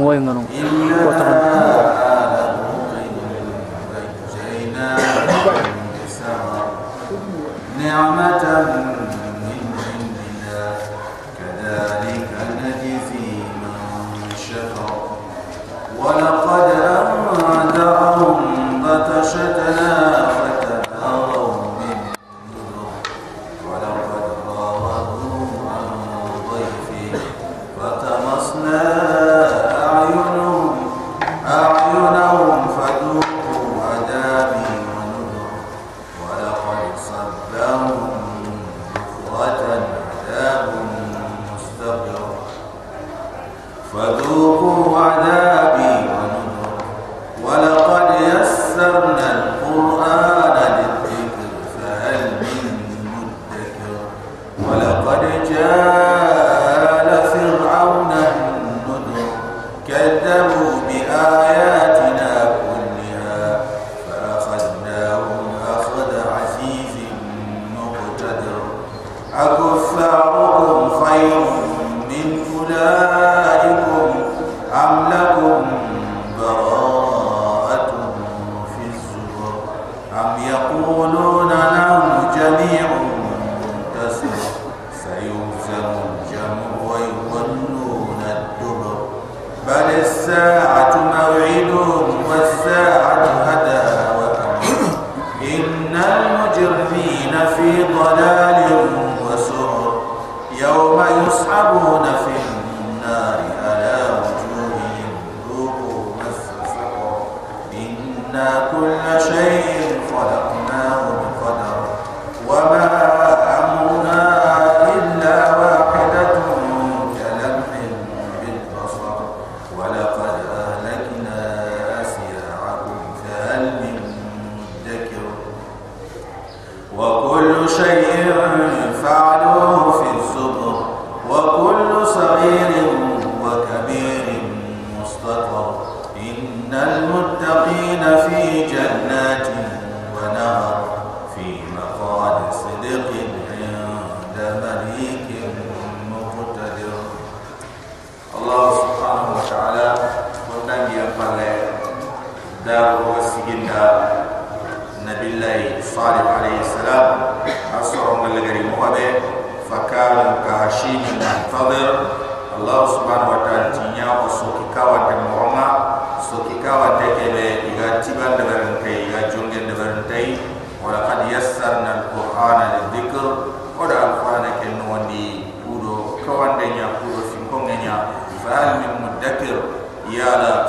وين نروح؟ إياك نستعين ونعمة من balle daro siginda nabillahi salih alayhi salam. Asra ngalgari mohabe fakal kahashim fadl allah subhanahu wa ta'ala tinya osokika kawa de moma sokika kawa de kebe iga tiban de berente iga jonge de berente wa laqad yassarna alqur'ana lidhikr qad alqur'ana kenno wandi kudo kawande nya kudo singkonge nya. Fa'al min mudakkir. Ya la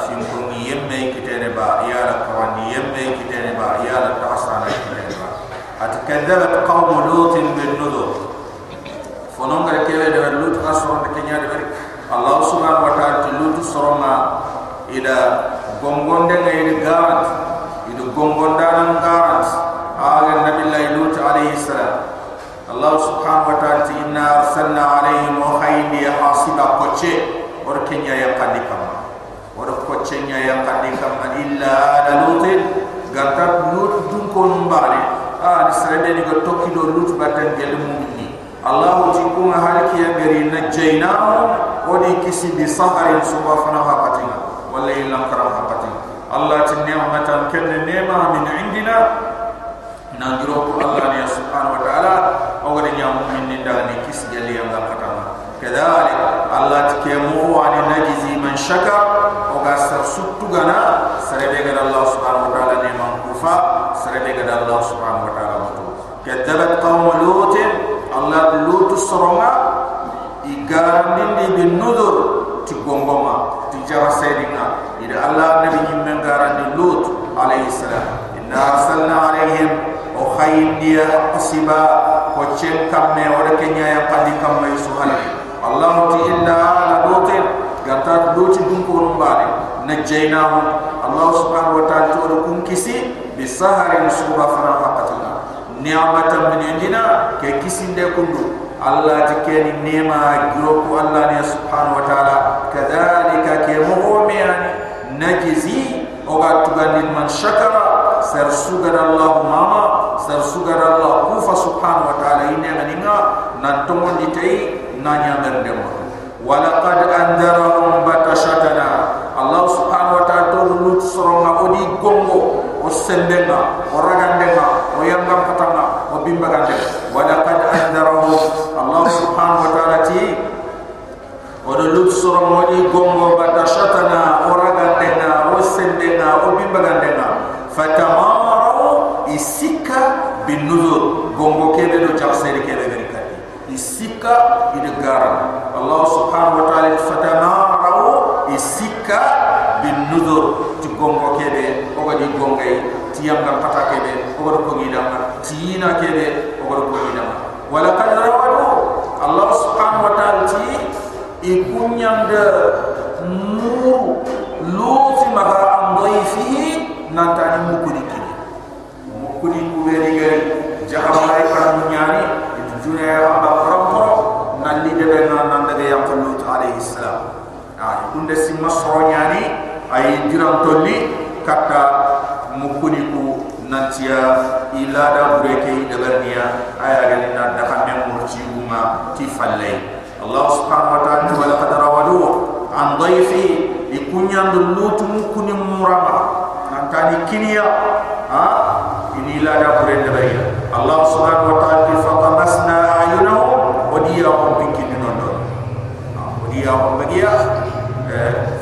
كتير با يا لتعصرنا كتير با أتكذبت قوم لوط بالنذر فنوم كتير دم لوط قصر كنيا دم الله سبحانه وتعالى لوط صرما إلى قنقون دن إلى غارت إلى قنقون دان غارت آل النبي الله لوط عليه السلام الله سبحانه وتعالى إنا أرسلنا عليهم وخيني حاصبا قوشي ورقنيا يقلقا ورقنيا يقلقا إلا آل لوط garta nur dun ko num bare a ni. Srede ni go tokki do lut batan gel mu'mini allah ti ko ma halki ya beri na jaina o di kisi bi sahari suba fana ha patina walla illa karam ha allah ti ne ma nema ken ne ma min indina. Na giro ko allah ni subhanahu wa taala o go ni am min ni dal ni kisi gel ya ga patama kadhalik allah ti ke mu wa ni najizi man shaka o ga sar suttu gana srede ga allah subhanahu fa serebe ga Allah subhanahu wa ta'ala. Matu kadzabat qaum lut Allah lut suranga di bin nudur ti gongoma ti jara sayidina ida Allah nabi nyimben garandi lut alaihi salam. Inna arsalna alaihim oh o khayin dia qasiba ko chen kamme o oh de kenya ya pandi kamme subhanahu Allah ti inna ala lut gata lut dum ko rumbare najaina Allah subhanahu wa ta'ala to kum kisi بسهر سورة فنا حقتنا نعمة من عندنا كيسين دي كندو الله تكين نعمة جروك الله نيا سبحانه وتعالى كذلك كي مغومي نجزي وغا تغني من شكرا سر سوغر الله ماما سر سوغر الله كوفا سبحانه وتعالى إنا نعمة ننتمون نتعي نعمة ولقد أنذرهم بتشكرا sendenga o ragandenga o yangam katanga o bimbagande wala qad anzarahu allah subhanahu wa ta'ala ti o do lut soro modi gongo bata shatana o ragandenga o sendenga o bimbagandenga fatamaru isika bin nuzur gongo kebe do jaxere kebe gari kadi isika gara allah subhanahu wa ta'ala fatamaru isika bin nuzur ti gongo kebe o gadi gongay tiyam gam pata kebe o gadi ko ngidama tiyina kebe o gadi ko ngidama wala kad rawadu allah subhanahu wa ta'ala ti ikunyang de nuru luti maga am dhaifihi nanta ni mukudi kini. Mukudi kuberi gari jahamai kan nyani itu dunia amba rampo nalli de benna nanda de yang lut alaihi salam. Ah kunde so nyani ay diram tolli kata mukudi ku nantia ilada bureke de bernia aya gani na da kamen murci uma ti fallai Allah subhanahu wa ta'ala wa laqad rawadu an dhayfi ikunya lut mukuni murama. Nantani kiniya ha? Ini ilada bureke de bernia Allah subhanahu wa ta'ala fa tamasna ayunahum wa diyahum bikin nondo wa diyahum bagiya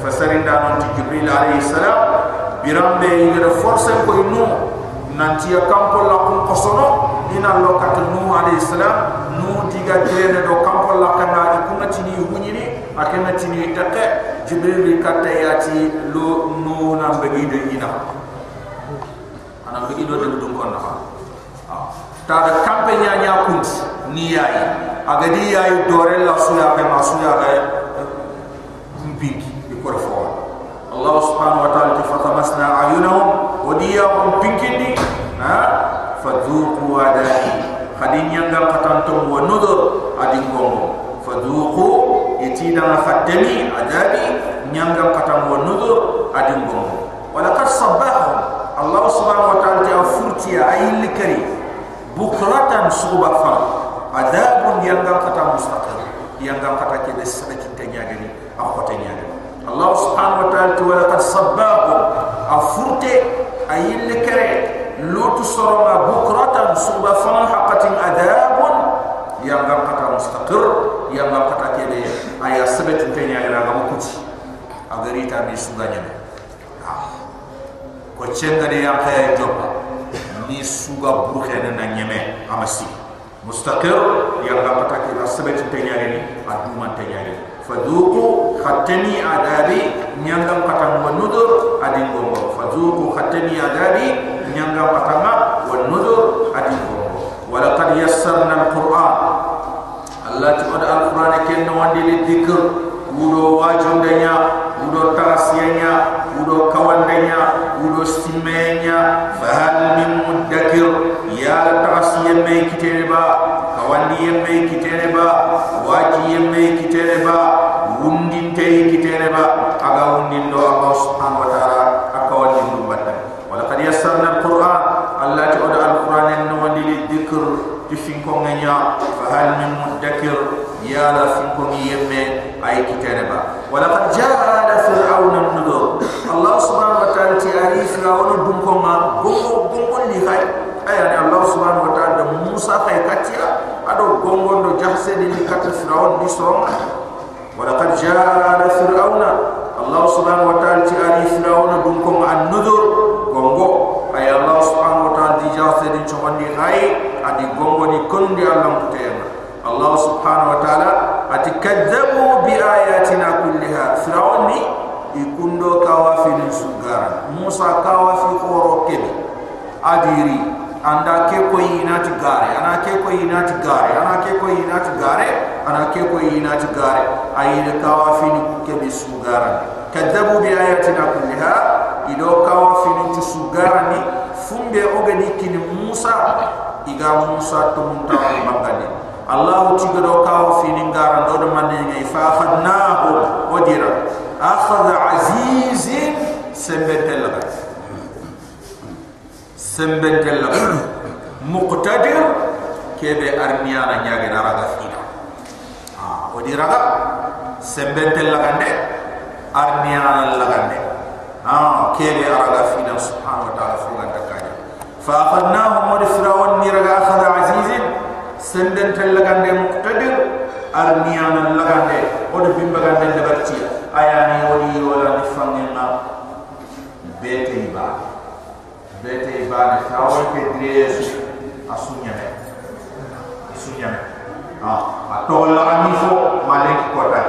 fasarinda non ti jibril alayhi salam. Birambe ingere force ko inu nanti ya kampo la kun kosono ina lo kat nu alayhi salam nu diga jene do kampo la kana di kunga tini hunyini akena tini takke jibril katta yati lo nu na bagi de ina. Ana bagi do de dum kon na ta da kampe nya nya kunt ni yayi agadi yayi dore la suya be masuya ga mpinki ko fo Allah subhanahu wa ta'ala fatamasna ayunahum wadiyahum pinkini ha? Fadhuqu adahi khadin yangam katantum wa nudur adin gongo fadhuqu itida khatami adabi nyangam katam wa nudur adin gongo walaqad sabbahum. Allah subhanahu wa ta'ala ta furti ayil kari bukratan suba fa adabun yangam katam akotanya gani Allah subhanahu wa ta'ala tu wala qad sabbahu afurte ayil kare lutu soroma bukratan suba fan haqatin adabun. Yang gam kata mustaqir yang gam kata kede aya sebet tenya ila gam kuti agari ta mi suganya ko cenga de yang kaya jobba ni suga burkhe na nyeme amasi. Mustaqir yang gam kata kede sebet tenya ni aduman tenya ni fadhuku khatani adabi nyangam katang wa nudur adin gombo fadhuku khatani adabi nyangam katang wa nudur adin gombo wala qad yassarna alquran. Allah ta'ala alquran ken no wandi li dhikr udo wajondanya udo tarasiyanya udo kawandanya udo stimenya fahal min mudakkir. Ya tarasiyemme kitereba kawandi yemme kitereba waji yemme kitereba wundin tay kitereba aga wundin do Allah subhanahu wa ta'ala akawandi dum batta wala qad yassarna alquran Allah ta'ala alquran en wandi li dhikr tifin ko nganya fahal min mudakkir ya la fin ko yemme ay kitereba wala qad jaa fir'aun an-nudur Allah subhanahu wa ta'ala ti ari fir'aun dum ko ma gongo gongo li hay ayani Allah subhanahu wa ta'ala Musa kay katia ado gongo do jahse di kat fir'aun di soronga wala qad jaa fir'aun Allah subhanahu wa ta'ala ti ari fir'aun dum ko ma an-nudur gongo ay Allah subhanahu wa ta'ala di jahse di chondi hay adi gongo ni kondi Allah kutema Allah subhanahu wa ta'ala ati kadzabu bi ayatina kulliha. Fir'aun ni ikundo kawafi ni sugara Musa kawafi khoro kebe adiri anda ke ko yinati gare ana ke ko yinati gare ana ke ko yinati gare ana ke ko yinati gare ayide kawafi ni kebe sugara kadzabu bi ayatina kulliha. Ido kawafi ni sugara ni fumbe ogani kini Musa. Iga Musa to munta magani Allah tigado kawo fini ngaran do manne ngai fa khadnahu wadira akhadha azizin sembetel sembe gella muqtadir kebe arniya na nyaage na raga fina. Ha o raga sembe tella gande arniya na lagande ha kebe raga fina subhanahu wa ta'ala fu ganda kaaja fa akhadnahum wa fir'awn ni raga akhad azizin sembe tella gande di Yesu asunya me eh? asunya me a ha, atol lah ami fo malik kota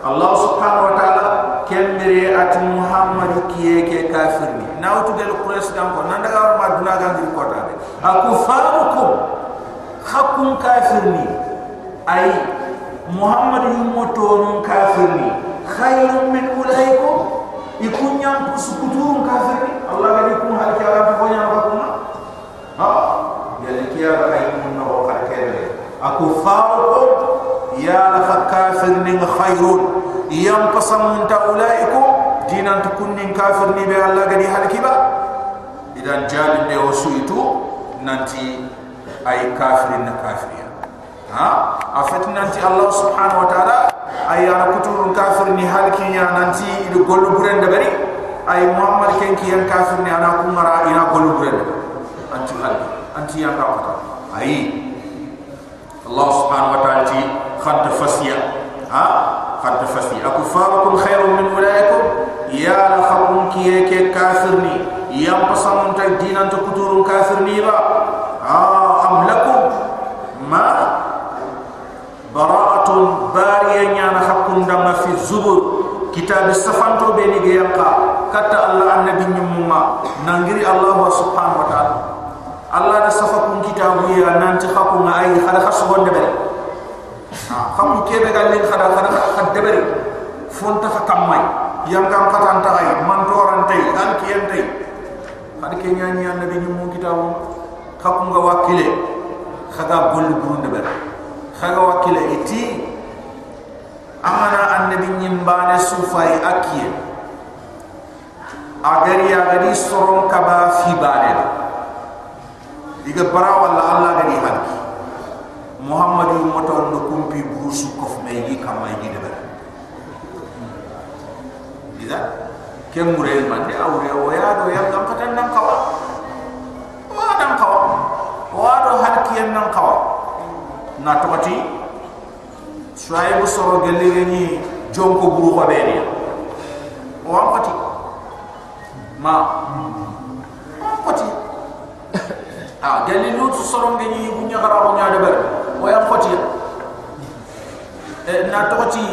Allah subhanahu wa taala kembere at muhammad kiye ke kafir ni. Na o tudel qures dam ko nanda ga ma duna ga ngi kota de aku kafir ni. Ay muhammad yu moto non kafir ni. Khairum min ulaikum. Ikun yam pusukutun kafir ni. Allah ga di kun hal kala kafir ni khayrun yang pasang minta ulaiku dinan tukunin kafir ni be Allah gadi hal kiba idan jalin de wasu itu nanti ay kafirin na kafiria ha? Afat nanti Allah subhanahu wa taala? Ay ana kuturun kafir ni hal kinya nanti idu golu buren de bari ay muhammad ken ki yang kafir ni ana kumara ina golu buren anti hal anti yang kata. Ay Allah subhanahu wa taala خد فسيا ها خد فسيا أكفاركم خير من أولئكم يا لخبون كي كافرني يا بصمون تدين أن تكتور كافرني با ها أم لكم ما براءة بارية يا نخبون دم في الزبور كتاب السفن تو بيني جيبقى كتا الله النبي نمما ننجري الله سبحانه وتعالى الله نصفكم كتابه يا نانتخاكم أي خلق سبحانه وتعالى khada khad debari fonta fa kamay yang kam katan tay man toran tay an kiyen tay khad ke nyani an nabi nyum kitabu khakku nga wakile khaga bol buru debar khaga wakile iti amana an nabi nyim bane sufai akiye agari agadi soron kaba fi bane diga allah gadi halki muhammadu moton no kumpi burusu kof me yi kama yi de ber ida kem mure man de awre o ya do ya gam patan nan kawa. Wa dan kawa. Wa do hal kiyen nan kawa. Na to ati bu soro gelle ni jonko buru ko be ni o am pati ma pati ah gelle lu soro ngeni bu ko nyaade ber waya khoti e na toti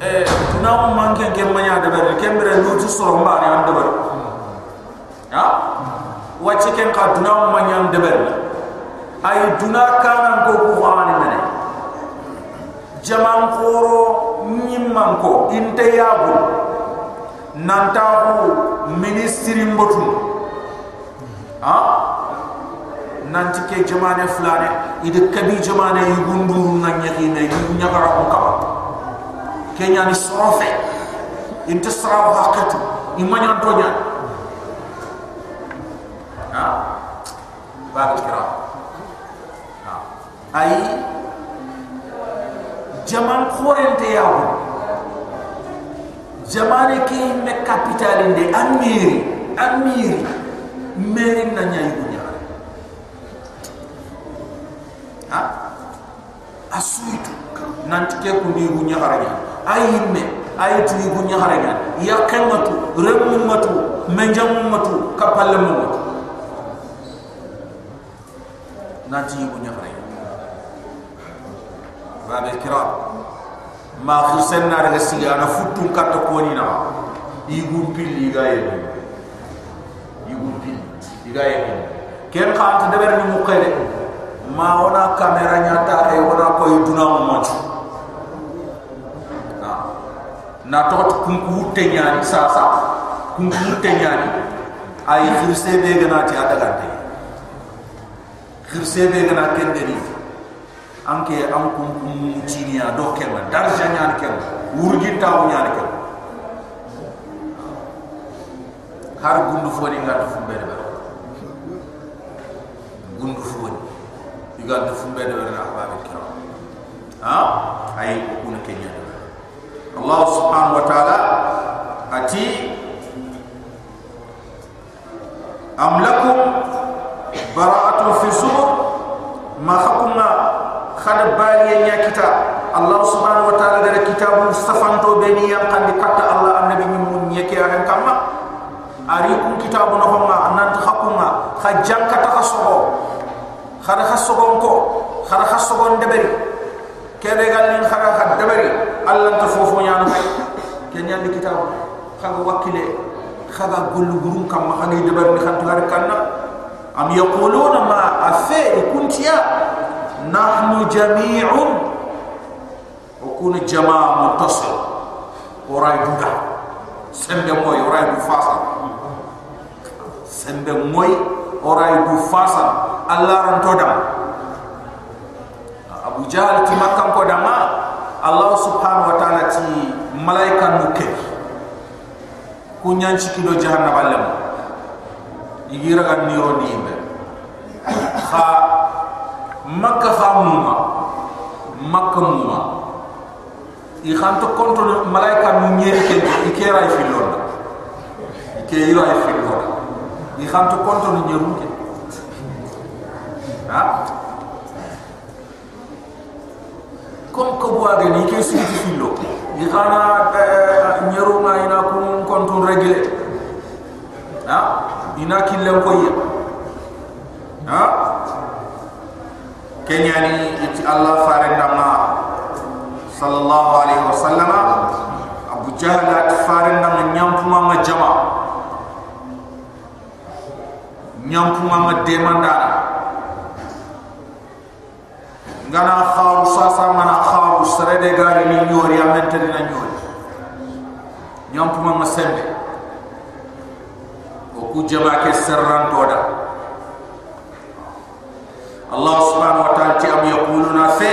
e na mo manke ke manya de ber. Kembre no tu soro mbare an de ber. Ha wachi ken ka duna mo manya de ber. Ay duna kanan ko ko ani mene jaman koro nyimman ko. Inte yabu nanta ko ministri mbotu ha nanti ke jamane fulane ide kabi jamane yugunduru na nyaki na yugu nyagara ko kaba kenya ni sorofe inte sara waqatu imanya tonya ha? Ba kira. Ha. Ai jaman khorente yawo jamane ke me capital inde amiri amiri meri na nyayi ha asuitu. Nanti ke kundi gunya haranya ayimme ayitu gunya haranya ya kematu remu matu menjam matu kapal matu nanti gunya haranya rabe kira ma khisen na daga siga na futu katta koni na igum pilli gaye igum pilli igaye ken khant deber ni mukere ma ona kamera nyata e ona ko mo manchu na na to kunku wutte nyani sa sa kunku wutte nyani ay khirse be gana ti ada gante khirse be gana kende ni. Anke am kunku mu chinia do kema darja nyani kem wurgi taw nyani kem har gundu foni ngatu fumbe de gundu foni igal de fumbe de wala ahbab kiram ha? Ay kun kenya Allah subhanahu wa ta'ala ati am lakum bara'atu fi zubur ma khakunga khad bali nya kita allah subhanahu wa ta'ala dari kitabu safanto beni yang kan dikata allah annabi min nyeke aran kama ari kun kitabu no homa nan khakunga khajjan kata khasogo khara khasogo ko khara khasogo ndeberi kebe galin khara khad deberi allah ta fofo nyana kenya di kitabu khaga wakile khaga gulu gurum kam ma khagi deber ni khantu har kanna am yaquluna ma afa kuntiya nahnu jami'un wa kun jama'a muttasil oray duda sembe moy oray du fasa sembe moy oray du fasa allah ran todam abu jahl ti makkam ko dama allah subhanahu wa ta'ala ti malaika nuke kunyan cikido jahannam allam igira kan ni be kha makka famuma makka muma i khanto konto malaika nu nyeri ke ikera i filon ke ira i konto nu nyeru ke ha? Kom ko buade ni ke sigi filo i khana nyeru na ina ko konto regle ha? Ina killen ko ha? Kenyani iti allah fare ndama sallallahu alaihi wasallam abu jahl at fare ndama nyampuma ma jama nyampuma ma demanda ngana khawu sasa mana khawu serede gari ni nyori amete na nyori. Nyampuma ma sembe. O ku jama ke serran toda. Allah subhanahu wa ta'ala ti am yaquluna fa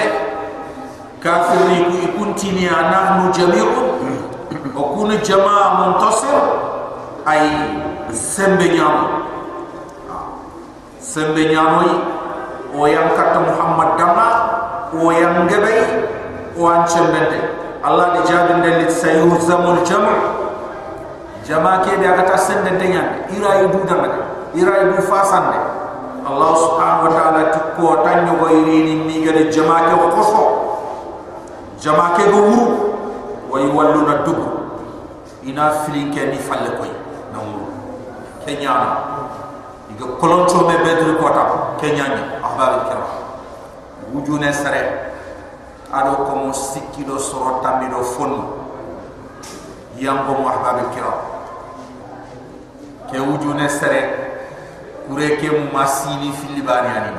kafirin ku ikuntini anahnu jami'un wa kun jama'a muntasir ay sembe nyam sembe nyamoi o yang gabai o an chembende Allah di jabin dalit sayuzamul jam' jama ke dia kata sende dengan ira idu dama ira idu fasande Allah subhanahu wa ta'ala tukko tanyo go irini mi gade jama ke khoso jama ke go wuru wa yawalluna dub ina fili ke ni falle koy na wuru kenya iga kolonto me bedru kota kenya ni ahbar kira wujune sare ado ko mo sikkido soro tamido fon yango mo ahbar kira ke wujune sare kure ke masini fili bani ani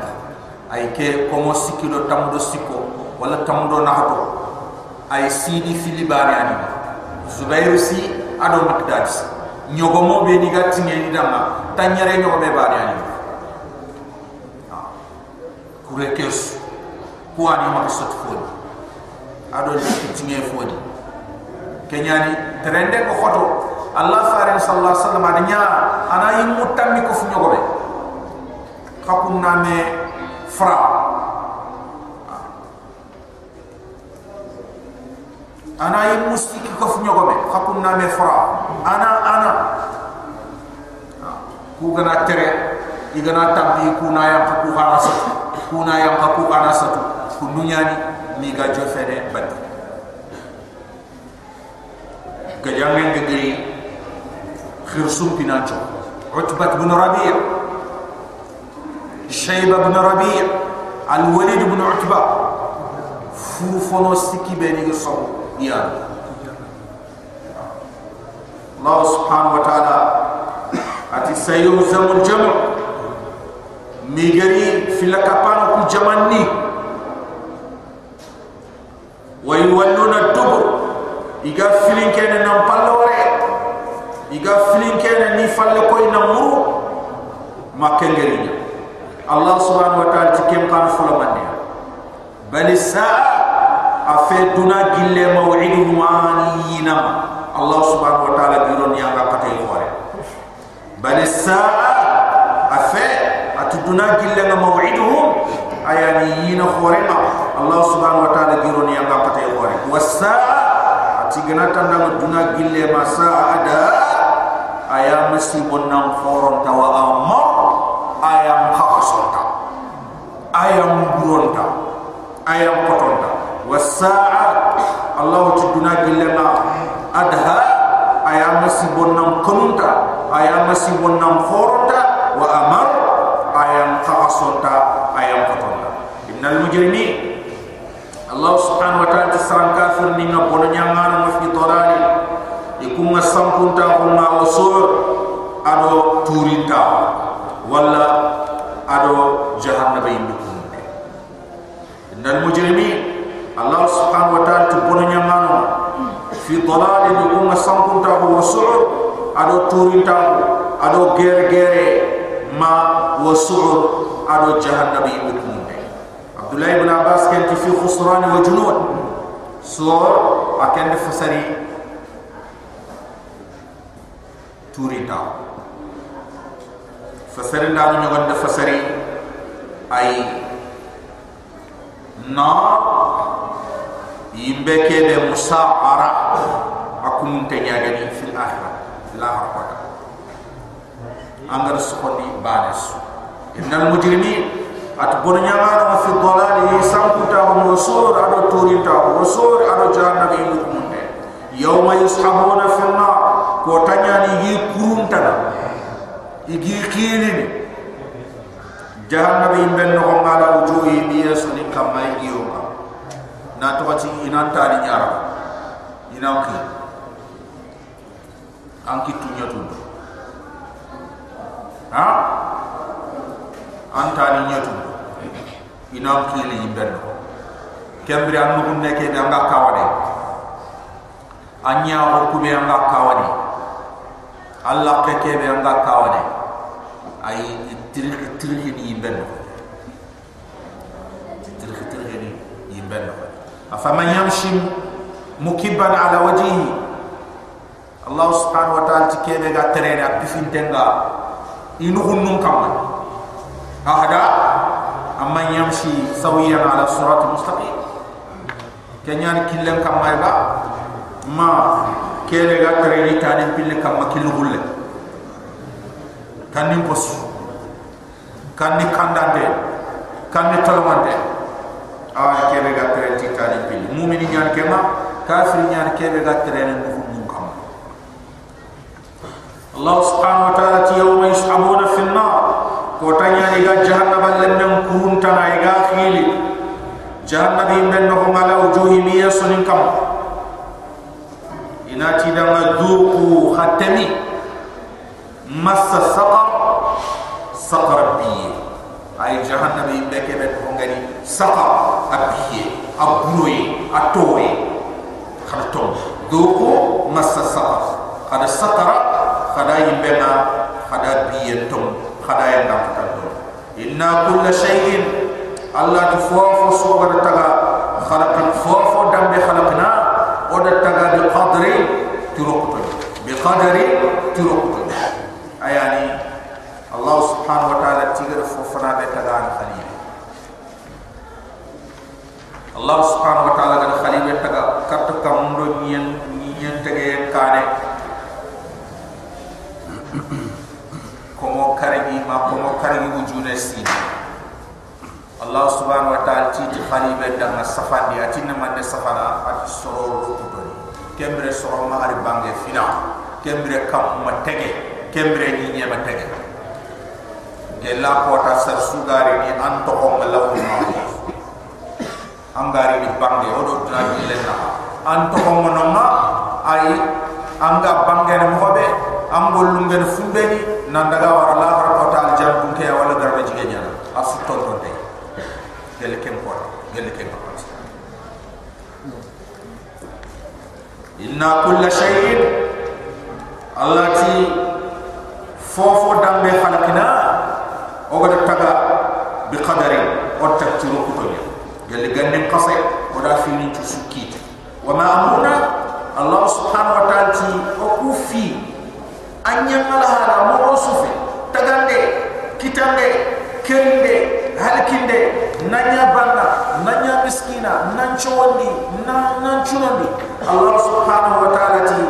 ay ke komo sikilo tamudo siko. Wala tamudo nahato. Ay sini fili bani ani ba zubairu si ado makdad si nyogo mo be ngi ni dama. Tanyare nyogo be bani ani kure ke su ko ani ma sot fodi ado ni tinge fodi kenyani trende ko khoto Allah farin sallallahu alaihi wasallam adanya ana yimu tammi ko fu nyogo be khakun name fra. Ana yimu stiki ko fu nyogo be khakun name fra. Ana ana. Ku gana tere igana tambi ku na yam ku kana kuna yang aku ana satu kununya ni mi ga jo fere bat ga jangen ga gi khirsum pinacho. Utbat bin rabi' shayba bin rabi' al walid bin utba fu fono siki be ni so ya allah subhanahu wa ta'ala ati sayyuzamul jam' migari fila kapan ku zaman ni. Wa yuwalluna dubur iga filin kene nam palore iga filin kene ni falle koy namu makengeri Allah subhanahu wa ta'ala tikem kan fulo mande bal saa afa duna gille maw'iduhu anina Allah subhanahu wa ta'ala giron yanga patay hore bal saa afa atuduna gille na maw'iduhum ayani yina khore ma Allah subhanahu wa ta'ala giron yang ga patay khore wasaa atigana tanda duna gille ma saa ada aya mesti bonang foron tawa amma ayam khasonta ayam buronta ayam kotonta wasaa allah tuduna gillema adha ayam sibonnam kununta ayam sibonnam khoronta wa amar ayam khasonta ayam kotonta innal mujrimin allah subhanahu wa ta'ala tisran kafir ni. Ngabono nyangana mafi dolali ikunga sampunta kuma wasur ado turinta wala ado jahannaba yimbe innal mujrimin allah subhanahu wa ta'ala tubono nyamano fi dalal dukum sampunta wa su'ur ado turinta ado gere gere ma wa su'ur ado jahannam yukunde abdullah ibn abbas kan fi khusran wa akan fasari turinta fasari nda ñu ngon fasari ay na. Yimbe ke de musaqara akum te nyaagani fil akhirah. La harqata angar sukoni banes. Innal mujrimin at bon nyaama fi dhalali samputa wa musur ado turinta wa musur ado jahannam yumunde yawma yushabuna fil nar ko tanyani yi kurunta igi khilini jahannam in ben no ngala wujuhi bi yasuni kamay iyo na to wati inan ta ni nyara inan ki an ki tu nyatu ha? An ta ni nyatu inan ki li ben no kembri an no ne ke da nga kawade anya o ku be nga kawade allah ke ke be nga kawade ay tirik tirik ni ben tirik tirik ni ben afa man yamshi mukibban ala wajhihi. Allah subhanahu wa ta'ala tikebe ga terere ak bifin tenga inu hunnum kam ahada amma yamshi sawiyan ala sirat mustaqim. Kenyan killen kam may ba. Ma kele ga terere tani pille kam makillu hulle. Kanin posu. Kanni kandante kanni tolmante awa kebe ga tere ti tali pili mumini nyan kema kafir nyan kebe ga tere ne ndu mun kam Allah subhanahu wa ta'ala ko tanya ni ga jahannam lennam kurun tana ga khili jahannam bi men no mala wujuhi mi yasunin kam. Ina ti da maduku khatami. Massa saqar saqar biye ay jahannam yi beke bet ko ngani saqar abiye abuye atoye khatom doko massa saqar. Kada saqara kada yimbena kada biye tom kada yanda inna kulla shay'in. Allah tufawfu suwa taga khalaqan fawfu dambe khalaqna oda taga bi qadri turukto bi qadri turukto ayani Allah subhanahu wa ta'ala tigar fofana be taga an khalil Allah subhanahu wa ta'ala gan khalil taga kat kam do nyen nyen tege kane komo karigi ma komo karigi wujune si. Allah subhanahu wa ta'ala ti ti khalil be daga safandi atina man de safana at soro to kembre soro ma ari bange fina. Kembre kam ma tege. Kembre ni nyema tege. Gella kota sar sugari ni anto ko malaw ma angari ni bange odo dina ni lenna anto ko monoma ay anga bange ne mo ambol lungen fumbe ni nandaga wara la har kota al jambun ke wala garba jige nyana asu ton ton de gelle kem ko gelle kem ko inna kulla shay'in allati fofo dambe khalaqna. O gada taga bi qadari o taktiru ko tonya gelli gandin qase o da fini tu sukki wa ma amuna allah subhanahu wa ta'ala ti o ku anya mala hala mo sufi tagande kitande kende halkinde nanya banna nanya miskina nan chondi nan nan chunondi allah subhanahu wa ta'ala ti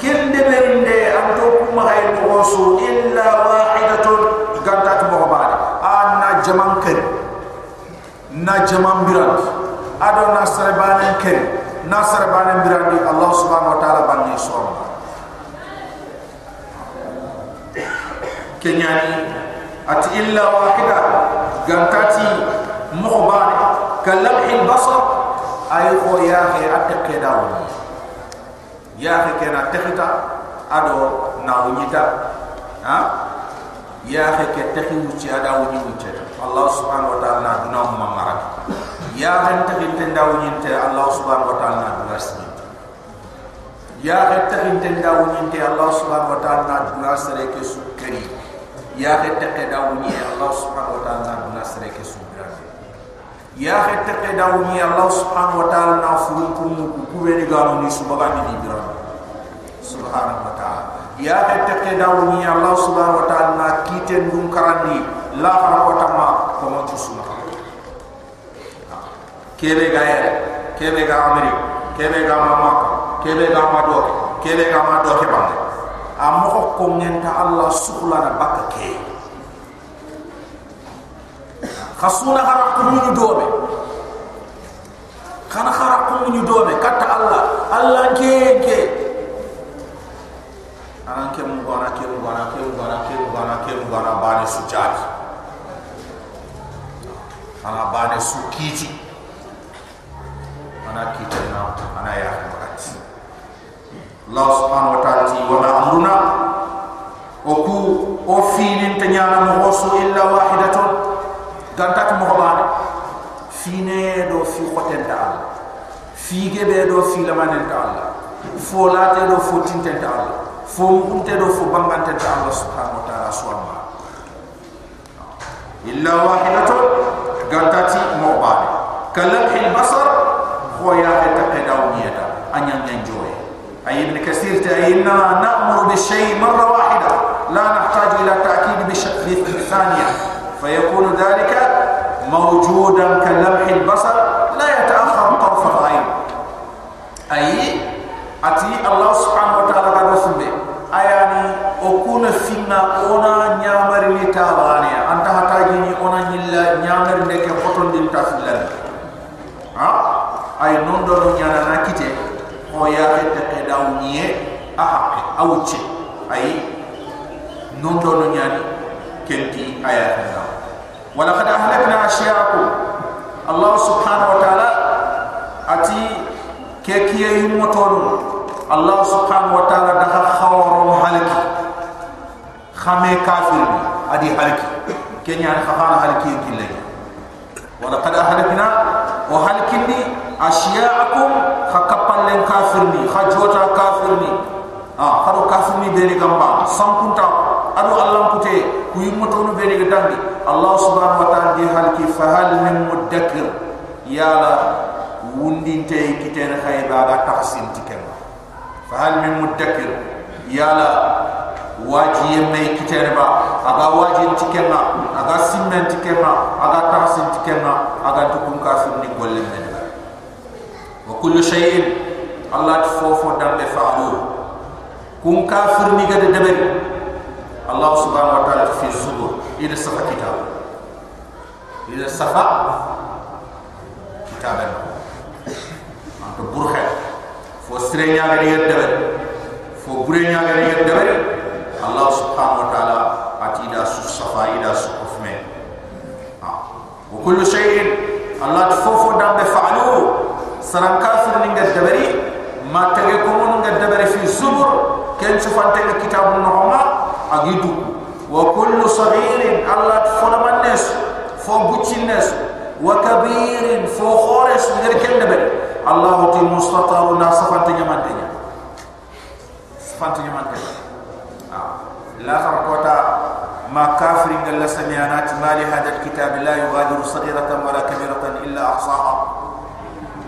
kende berinde anto kuma hay to illa wahidatun. Gantat mo ba jaman ken na jaman biran ado na sarbanen ken. Na sarbanen biran di Allah subhanahu wa ta'ala bangi suam kenyani at illa wahida gantati mukhbani kalamhi albasar ay ko ya he atake dawo ya he kena tekhita ado na wunyita ha? Ya he ke tekhi wuci ada wunyi wuci Allah subhanahu wa ta'ala duna umma marak ya he tekhi tenda wunyinte Allah subhanahu wa ta'ala sini ya he tekhi tenda wunyinte Allah subhanahu wa ta'ala duna sere ke sukari ya he tekhi da Allah subhanahu wa ta'ala duna sere ke sukari ya he tekhi da Allah subhanahu wa ta'ala na furu kumu kubeni gano ni subagani ni biran subhanahu wa ta'ala. Ya hetake dawni allah subhanahu wa ta'ala na kiten dum karandi la khara ko tamma ko mo tusuma kebe ga yere kebe ga ameri kebe ga mama kebe ga ma do kebe ga ma do ke bande am ko ngenta allah subhanahu na bakka ke? Khasuna khara ko ñu dobe khana khara ko ñu dobe katta allah allah ke ke? Ana ke mu gona ke mu gona ke mu gona ke mu gona ke mu gona bani su jati ana bani su kiti ana kiti na ana ya Allah subhanahu wa ta'ala ti wa amruna o ku o finin tanyana mo hosu illa wahidatun. Gantat mo bani fine do fi khotenta Allah. Fi gebe do fi lamanenta Allah. Folate do fo tintenta Allah. Fo munte do fo bangante ta Allah subhanahu wa ta'ala suwama illa wahidatun. Gantati mobale kalamhi basar khoya ta inna na'muru bi shay marra wahida la nahtaju ila ta'kid bi shakl thaniya fayakun dhalika mawjudan kalamhi basar la yata'akhkhar tarf al-ayn ay ati Allah subhanahu wa ta'ala ga dosbe ayani okuna finna ona nyamari ni tabane anta hataji ni ona nyilla nyamari ndeke khoton din tafillan ha ay non do nyana na kite o ya te te dawniye a hakke awuche ay non do nyani kenti ayatna wala qad ahlakna ashyaakum Allah subhanahu wa ta'ala ati kekiye yumotonu Allah subhanahu wa ta'ala daga khawaro halaki khame kafir adi halaki kenya khafana halaki kille wala qad ahlakna wa halakini ashya'akum khakapal len kafir ni khajota kafir ni. Ah kharo kafir ni beri gamba sampunta adu allah kute ku yimoto no beri gadandi Allah subhanahu wa ta'ala di halaki fa hal min mudakkir yala wundinte kitene khayba ga tahsin tikem. Fa hal min mudakkir yala waji yemme kitene ba aga waji tikenna aga simmen tikenna aga tahsin tikenna aga tukun kafir ni golle wa kullu shay'in allah tfofo dambe fa'alu kun kafir ni gade debel allah subhanahu wa ta'ala fi zubur. Ila safa kitab. Ila safa kitaben anto burkhe fo sire nyaga ni debel fo bure nyaga ni debel allah subhanahu wa ta'ala atida su safa ida su kufme wa kullu shay'in allah tfofo dambe fa'alu سلام كافر من الدبري ما تغيكم من الدبري في الزبر كان شفانتك كتاب النعمة أجدو وكل صغير الله تفرم الناس فوقتش الناس وكبير فخورس الكل كندبري الله تي مستطر ناس فانتك مانتك فانتك مانتك آه. لا تركوتا ما كافر قال سمعنا ما لهذا الكتاب لا يغادر صغيرة ولا كبيرة إلا أحصاها.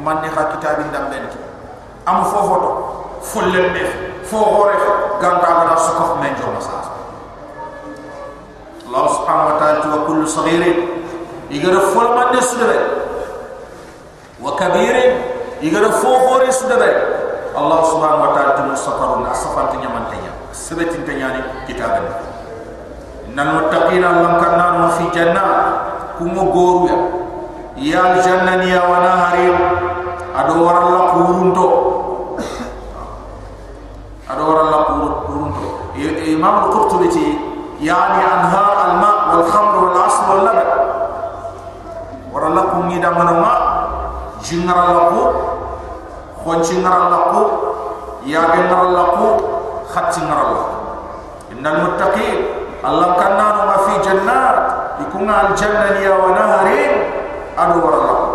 man ni ha kitabin dam ben am fo fo to fo lembe fo hore ganta na su men jo masa Allah subhanahu wa ta'ala wa kullu saghirin. Igara fo man ni su de wa kabirin igara fo hore su Allah subhanahu wa ta'ala tu musafaru na safan tinya sebetin tanya ni kitabin nan wattaqina lam kanna fi jannah. Kumu ya. Ya jannani ya wa nahariya ado waralla kurunto ado waralla kurunto imam al-qurtubi ti yani anhar al-ma wal khamr wal asl wal laban waralla kungi da manama jingara lako khonchi ngara lako ya genara lako khatti ngara lako innal muttaqin allah kanna ma fi jannat ikunga al janna ya wa naharin. Adu waralla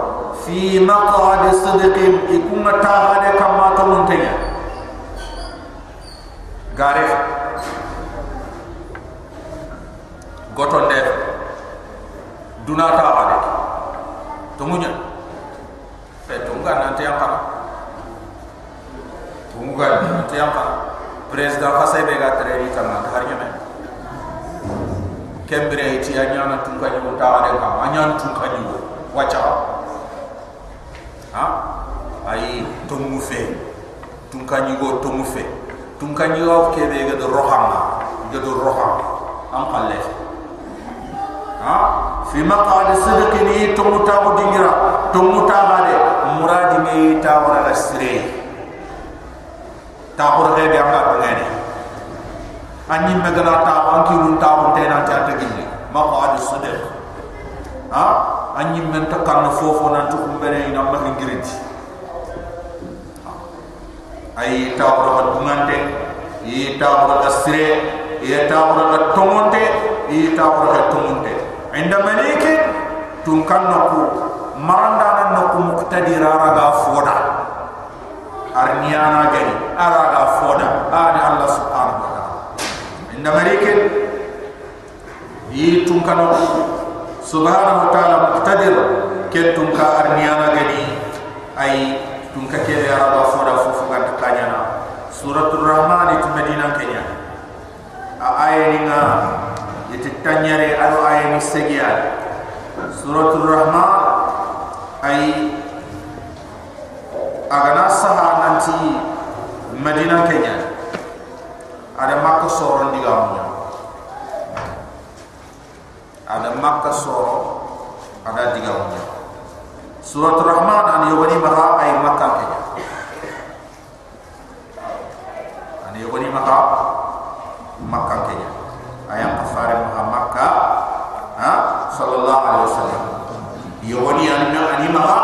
fi maqad sidqin ikunga tahade kama to muntenya gare goton de dunata ade to munya pe to ngana nanti yang kana to ngana nanti yang kana president fasay be ga tere ni tan har nyame kembre ti anyana tun ka ni ta ade ka anyana tun ka ni wacha ha? To mu fe tun ka ni go mu fe tun ka ni go ke be ga do rohama ga do roham am khalle ha? Fi maqad sidqini to mu ta ko dingira. Mu ta bade muradi me ta wala asre ta ko re be amna ngene anni me gana ta banki run ta on te na ta tagini maqad sidq ha anni men ta kan fofo nan to kumbere ina ma ngiriti ay ta ko ko dungante yi ta ko asre yi ta ko ko tomonte yi ta ko ko tomonte inda malike tun kan nako maranda nan nako muqtadir araga foda arniana gani araga foda ani allah subhanahu wa ta'ala inda malike yi tun kan nako subhanahu wa ta'ala muqtadir. Ken tun ka arniana gani ay tun ka ke araga foda fofu kan takanyana suratul rahman itu medina kenya. Ayatinga yititanyare alo ayani segiya suratul rahman ay agana saha nanti medina kenya. Ada makka soron diga munya ada makka soro ada diga munya suratul rahman an yobani maha ay makka kenya an yobani maha makka kenya ayam kafare maha makka ha? Sallallahu alaihi wasallam. Yobani anna ani maha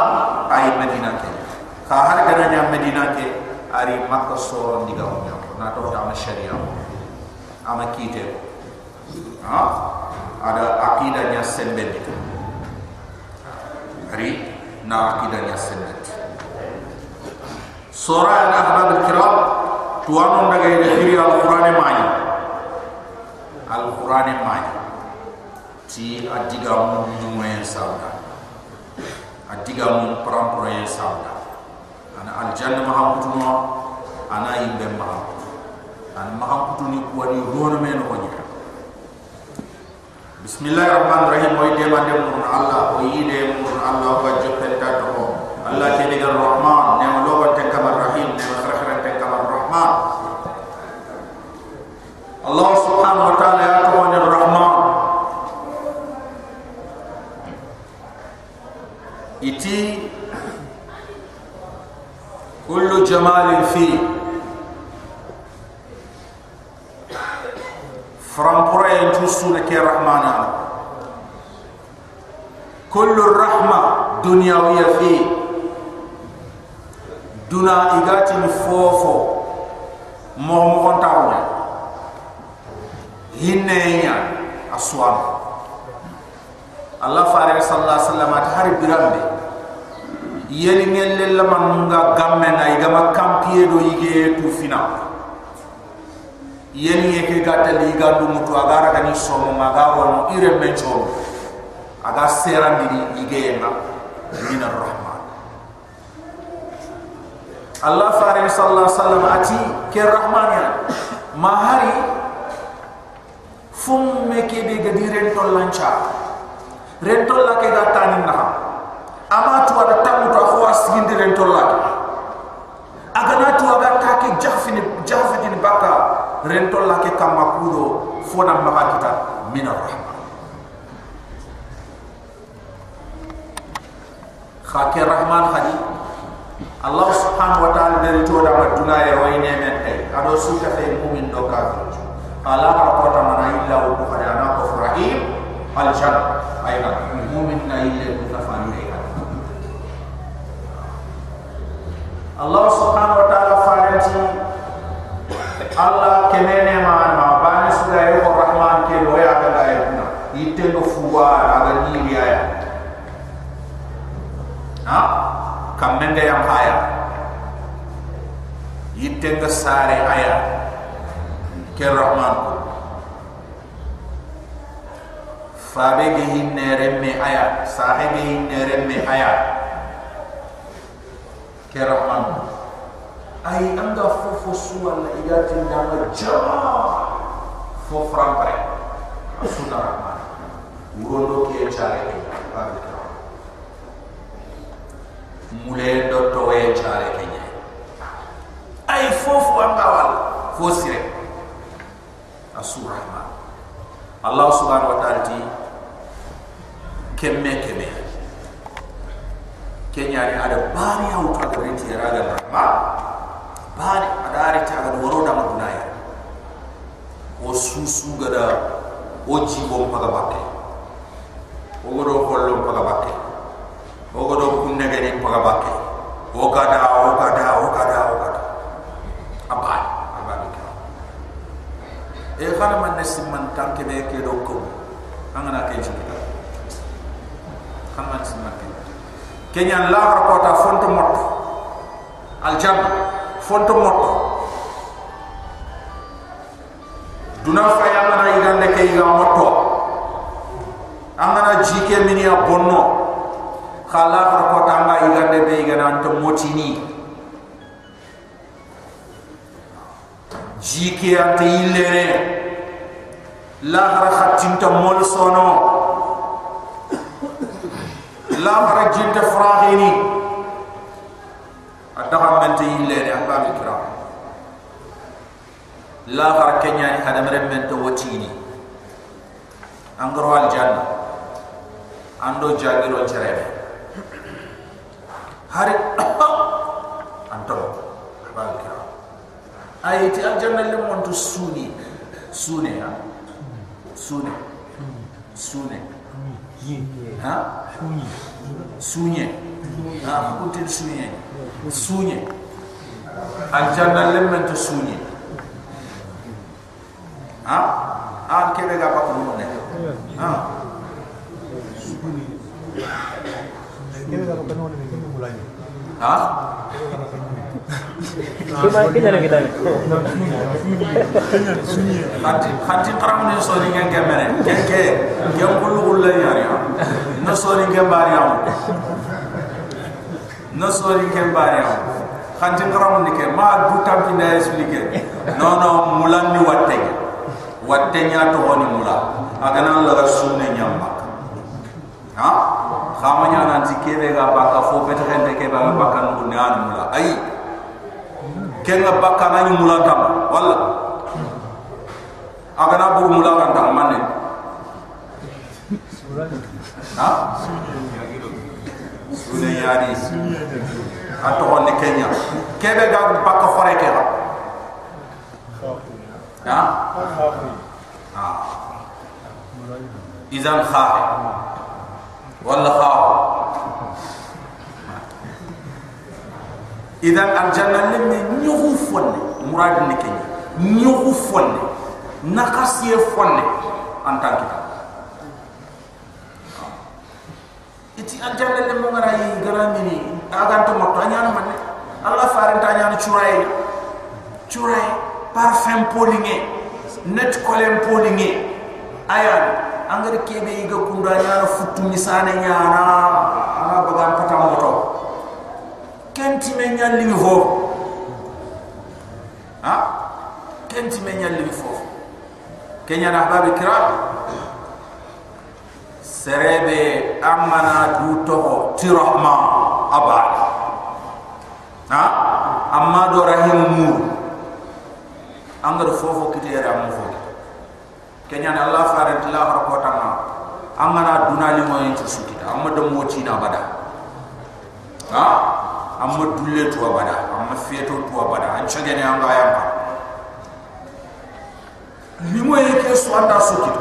ay medina kenya ka har gana nya medina ke ari makka soro diga munya na to ta ma sharia ama kite ha ada akidahnya sembet hari na akidahnya sembet surah al-ahbab al-kiram tuan daga ida khiri al-quran mani al-quran mani ti adiga mun nyume sauda adiga mun perampura yang sauda ana al-jannah maha kutuno ana imbe maha an maha kutuni kuwani rono men nyaka Bismillahirrahmanirrahim. Wa ide mande mun Allah, wa ide mun Allah wa jopen ta to. Allah ke diga Rahman, كل الرحمة دنياوية في دنا إيجات الفوفو مهم قنطعون هنا هنا أسوان الله فارغ صلى الله عليه وسلم أتحر برامبي يلي ميلي لما نونغا غمنا إيجاما كم تيدو إيجي توفينا يلي يكي قاتل إيجادو متو أغارا كني سومو مغاوانو إيرمي جومو aga sera ndiri igema min arrahman allah farid sallallahu alaihi wasallam ati ke rahman ya mahari fum me ke de gadiren to lancha rentol la ke gata ni na ama tu ada tamu to khwas gindi rentol la agana tu aga take jafini jafini baka rentol la ke kama kudo fona maha kita min arrahman خاك الرحمن خدي الله سبحانه وتعالى dari to da maduna ya way ne men ay ado suka fe mu'min do kafir ala rakota mana illa wa bukhari ana ko rahim al janna ayna mu'min na illa ku tafani ay Allah subhanahu wa ta'ala faranti Allah kenene ma ma bani suga yo rahman ke do ya ga ay na yitte no fuwa aga ni ya kam men ga yam haya yitte nga sare aya ke rahman fabe ge hinne remme aya sahe ge hinne remme aya ke rahman ay anga fofo suwal igatin dama jama fo frampare asuna rahman urondo ke chare ke babu mule do to we chare kenya. Ay fofu anga wal fo sire asura ma allah subhanahu wa ta'ala ti kemme kemme kenya ni ada bari au ta da reti raga rahma bari ada ari ta ga woro da madunaya o susu gada o jibo mpaga bakke o godo kollo mpaga bakke ogo do kunne gani paga bakke o kada o kada o kada o kada abai abai ka e khana man ne simman tanke be ke do ko angana ke jikita. Khana man simman ke. Kenya la har ko ta fonto mot al jam fonto mot duna fa yamana igande ke iga motto. Angana jike minia bonno khala har ko tanga igande be igana anto motini jike ante illere la har khatinta mol sono. La har jinta frahini adaha mente illere ahbab ikram la har kenya ni hada mere mente wotini angro al janna ando jagiro cerebe hari anto. Balka ayati aljanna lim montu suni sune ha? Sune. Sune. Ha? Sunye ha kutin sunye sunye aljanna lim montu sunye ha? An kebe ga bakku ne ha? Kebe ga bakku ne kebe mulai ha Cuma kita nak kita. Hati hati terang ni sorry yang kemana? Keke, yang bulu bulu ni ya. No sorry yang bari ya. No sorry yang bari ya. Hati terang ni ke, ma butam pindah explique. No no mulan ni watte. Watte nya to honi mula. Agana la sunne nyamba. Ha? Khamanya nanti kebe ga baka fo pete kende ke ba baka nu ne an mula. Ai kenga bakka na ñu mula tam wala aga na bu mula tam manne ha? Sune yari ato on kenya. Kebe ga bakka fore ke ha? Ha. Izan kha lemme ñuxu fonne murad ni kenya. Ñuxu fonne nakasiye fonne en tant que iti aljanna lemme ngara yi gara mini aganta motto anyana manne. Allah farenta anyana churay churay parfum polinge net kolem polinge ayan angari kebe yiga kunda anyana futu misane nyana ana bagan patam moto kenti me nyalli mi fo ha? Kenti me nyalli mi fo kenya na babi kiram serebe amana du to tirahma abad. Ha? Amma do rahim mur angar fofo kitere am fo kenya na allah faran tila har ko tamma amana dunali mo yin sukita amma do mo tina bada. Ha? Amma dulle to abada amma feto to abada an chage ne anga yamba limo yake su anda suki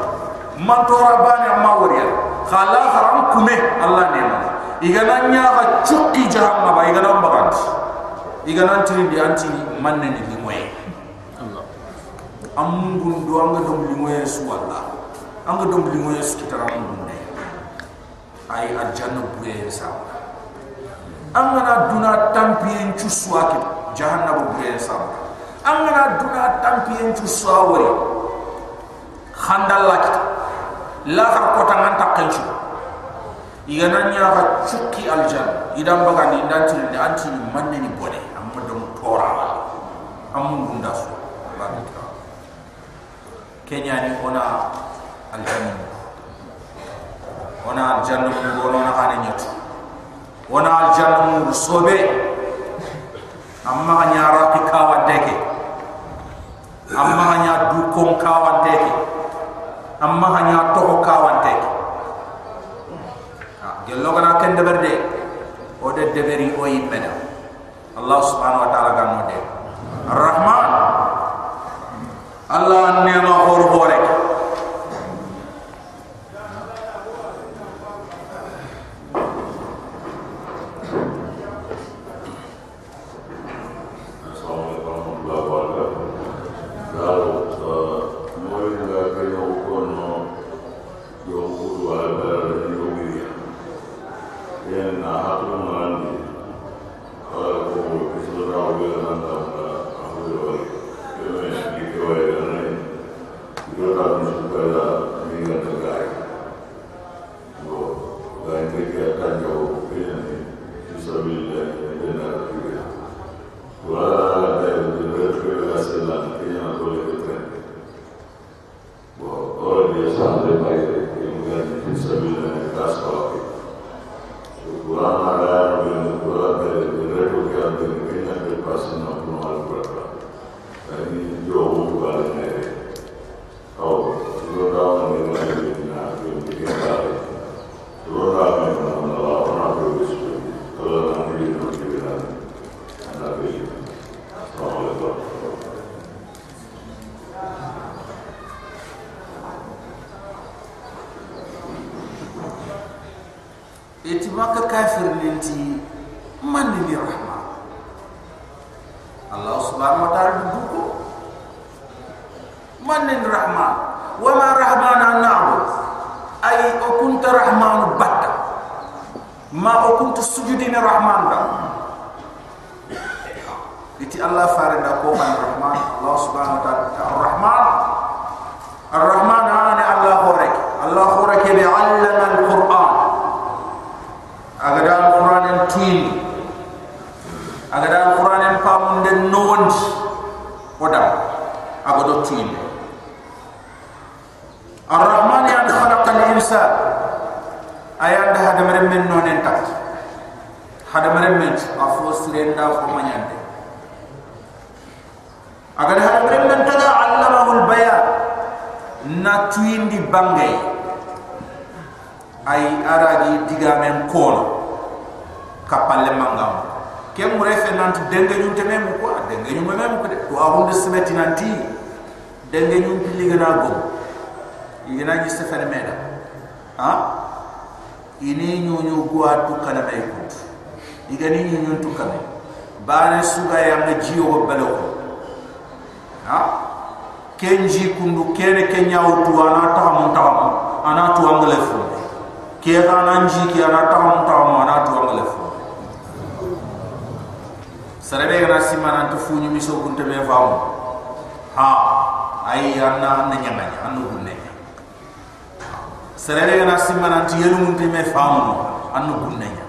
man to rabani amma wariya khala haram kume allah ne ma igana nya ha chukki jahannama ba igana mbaganti igana tiri di anti manne ni allah amungun do anga dom limo ye su allah anga dom limo ye su kitara amungun ne ay aljanna buye sa angana duna tampiyen cu suwaki jahannama buye sa angana duna tampiyen cu suwawari khandalla kita la har kota ngan takkencu igana nya ha cukki aljanna idan baga ni dan tiri ni anti manne ni bone. Amma dom tora. La amun gunda su kenya ni ona aljanna ona aljanna mu ona hane nyatu ona aljanna mu sobe. Amma nya raqi kawa deke amma nya du kom kawa deke amma nya to kawa deke gello kana ken de. Berde o de deberi o yimena allah subhanahu wa ta'ala gan mode arrahman allah nema hor hore man ni rahma Allah subhanahu wa ta'ala duko man ni rahma wa ma rahmana na'bud? Ay o kunta rahman batta. Ma o kunta sujudina rahman da eti Allah farida ko man rahman Allah subhanahu wa ta'ala ar-rahman ar-rahman ana Allah horek. Allah horek bi 'allama al-quran agada alquran en tin agada alquran en pam de nondi oda agado tin arrahman ya khalaqa al-insan ayanda hada mere men nonen tak hada mere men afo sirenda fo manyande agada hada mere men taga allamahu al-bayan na tuindi bangay ay aragi digamen kono kapalle mangam ke fe nanti denge nyum teme mu ko denge nyum me mu ko de to awun de semeti nanti denge nyum pilli gana go igina gi se fene meda ha? Ini nyu nyu go atu kana me ko igani nyu nyu tu kana bana suga ya nga jiyo go balo ha? Kenji kundu kene kenya utu ana ta mun ta ana tu angale fu ke ana nji ki ana ta mun ta ana tu angale fu sarebe gana simana to funyu miso kunte me faamu ha? Ay anna na nyama nya anu gunne sarebe gana simana ti yelu munte me faamu anu gunne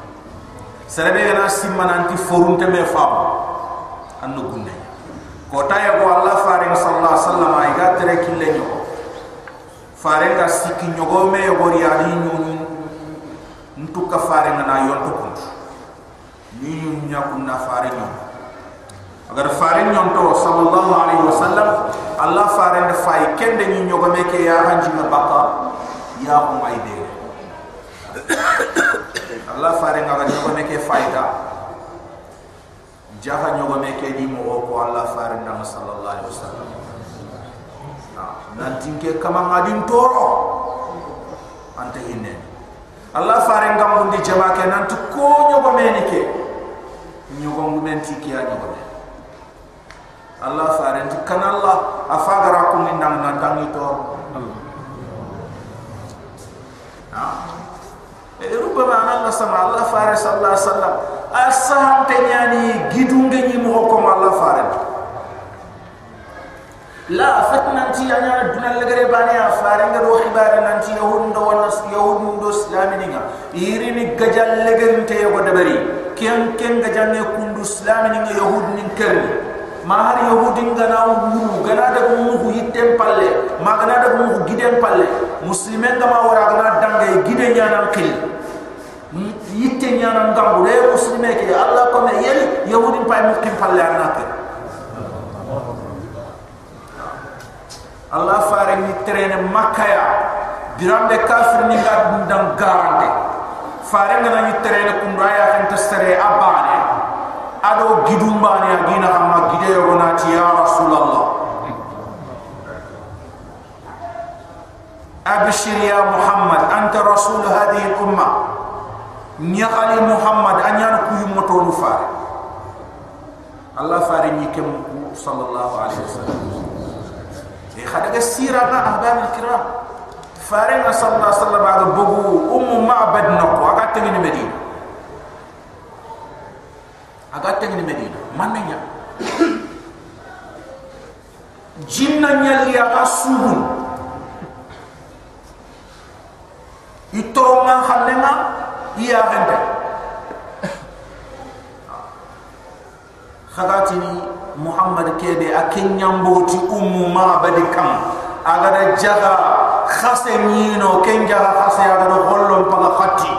nya sarebe gana simana ti forunte me faamu anu gunne. Nya ko taya ko allah faring sallallahu alaihi wasallam ay ga tere kille nyo. Faring ga sikki nyogo me yogori ali nyu ntuka faring na yonto kuntu ni nyu nyakun na faring nyo. Agar farin nyonto sallallahu alaihi wasallam allah farin da fay kende ni nyogo meke ya hanji na baka ya ko de allah farin agar nyogo meke fayda jaha nyogo me ke di mo ko Allah farin na sallallahu alaihi wasallam. Nan tinke kama ngadin toro ante hinne Allah farin ngam bundi jama ke nan to ko nyogo me ni ke. Nyogo men ki nyogo me Allah farin ti kan Allah afagara ko min nan nan tangi toro ربما أن الله سمع الله فارس صلى الله عليه وسلم أسهم تنياني جدون جني مهكم الله فارس لا فتنا أنتي أنا الدنيا اللي بانيا فارن غير وخبار أنتي يهود دو الناس يهود دو إسلام نيجا يريني ججال لجن تي يقعد بري كيان كيان ججال نيكون دو إسلام نيجا يهود نيكر mahari yahudi gana wuru gana da mu hu yitem ma gana da mu gide gidem palle. Muslime nga ma wara gana dange gide nyana khil yitte hmm, nyana ngambu le muslime ke allah ko me yel yahudi pay mu kim palle allah fare ni trene makaya dirande kafir ni ngad dum dam garante fare ngana ni trene kum raya kan tastare abane ado gidumbane agina amma gide yonati ya rasulullah abshir ya muhammad anta rasul hadhihi al ummah nyakali muhammad anyan ku yumoto lu fare. Allah fare ni kem sallallahu alaihi wasallam. E khadaga sira na ahbab al kiram fare na sallallahu alaihi wasallam bugu ummu ma'bad nako aga tengini medina aga tengini medina. Mannya jinna nyali aga subun itoronga khallenga iya ganda khagatini muhammad kebe akin nyamboti ummu ma badikam agada jaga khase nyino ken jaga khase agada hollon paga khati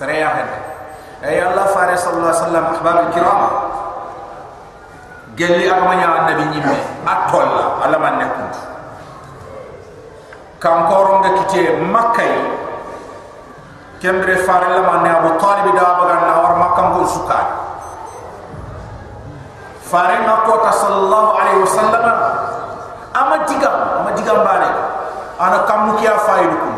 سريع هذا أي الله فارس صلى الله عليه وسلم أحباب الكرام قال لي أغمى النبي نيمي أطول على من نكون kan koron ga kite makkay kembre fare la man abu talib da bagan na war makkam ko suka fare ma ko ta sallallahu alaihi wasallam ama digam ama digam bale ana kam ki ya faydu ko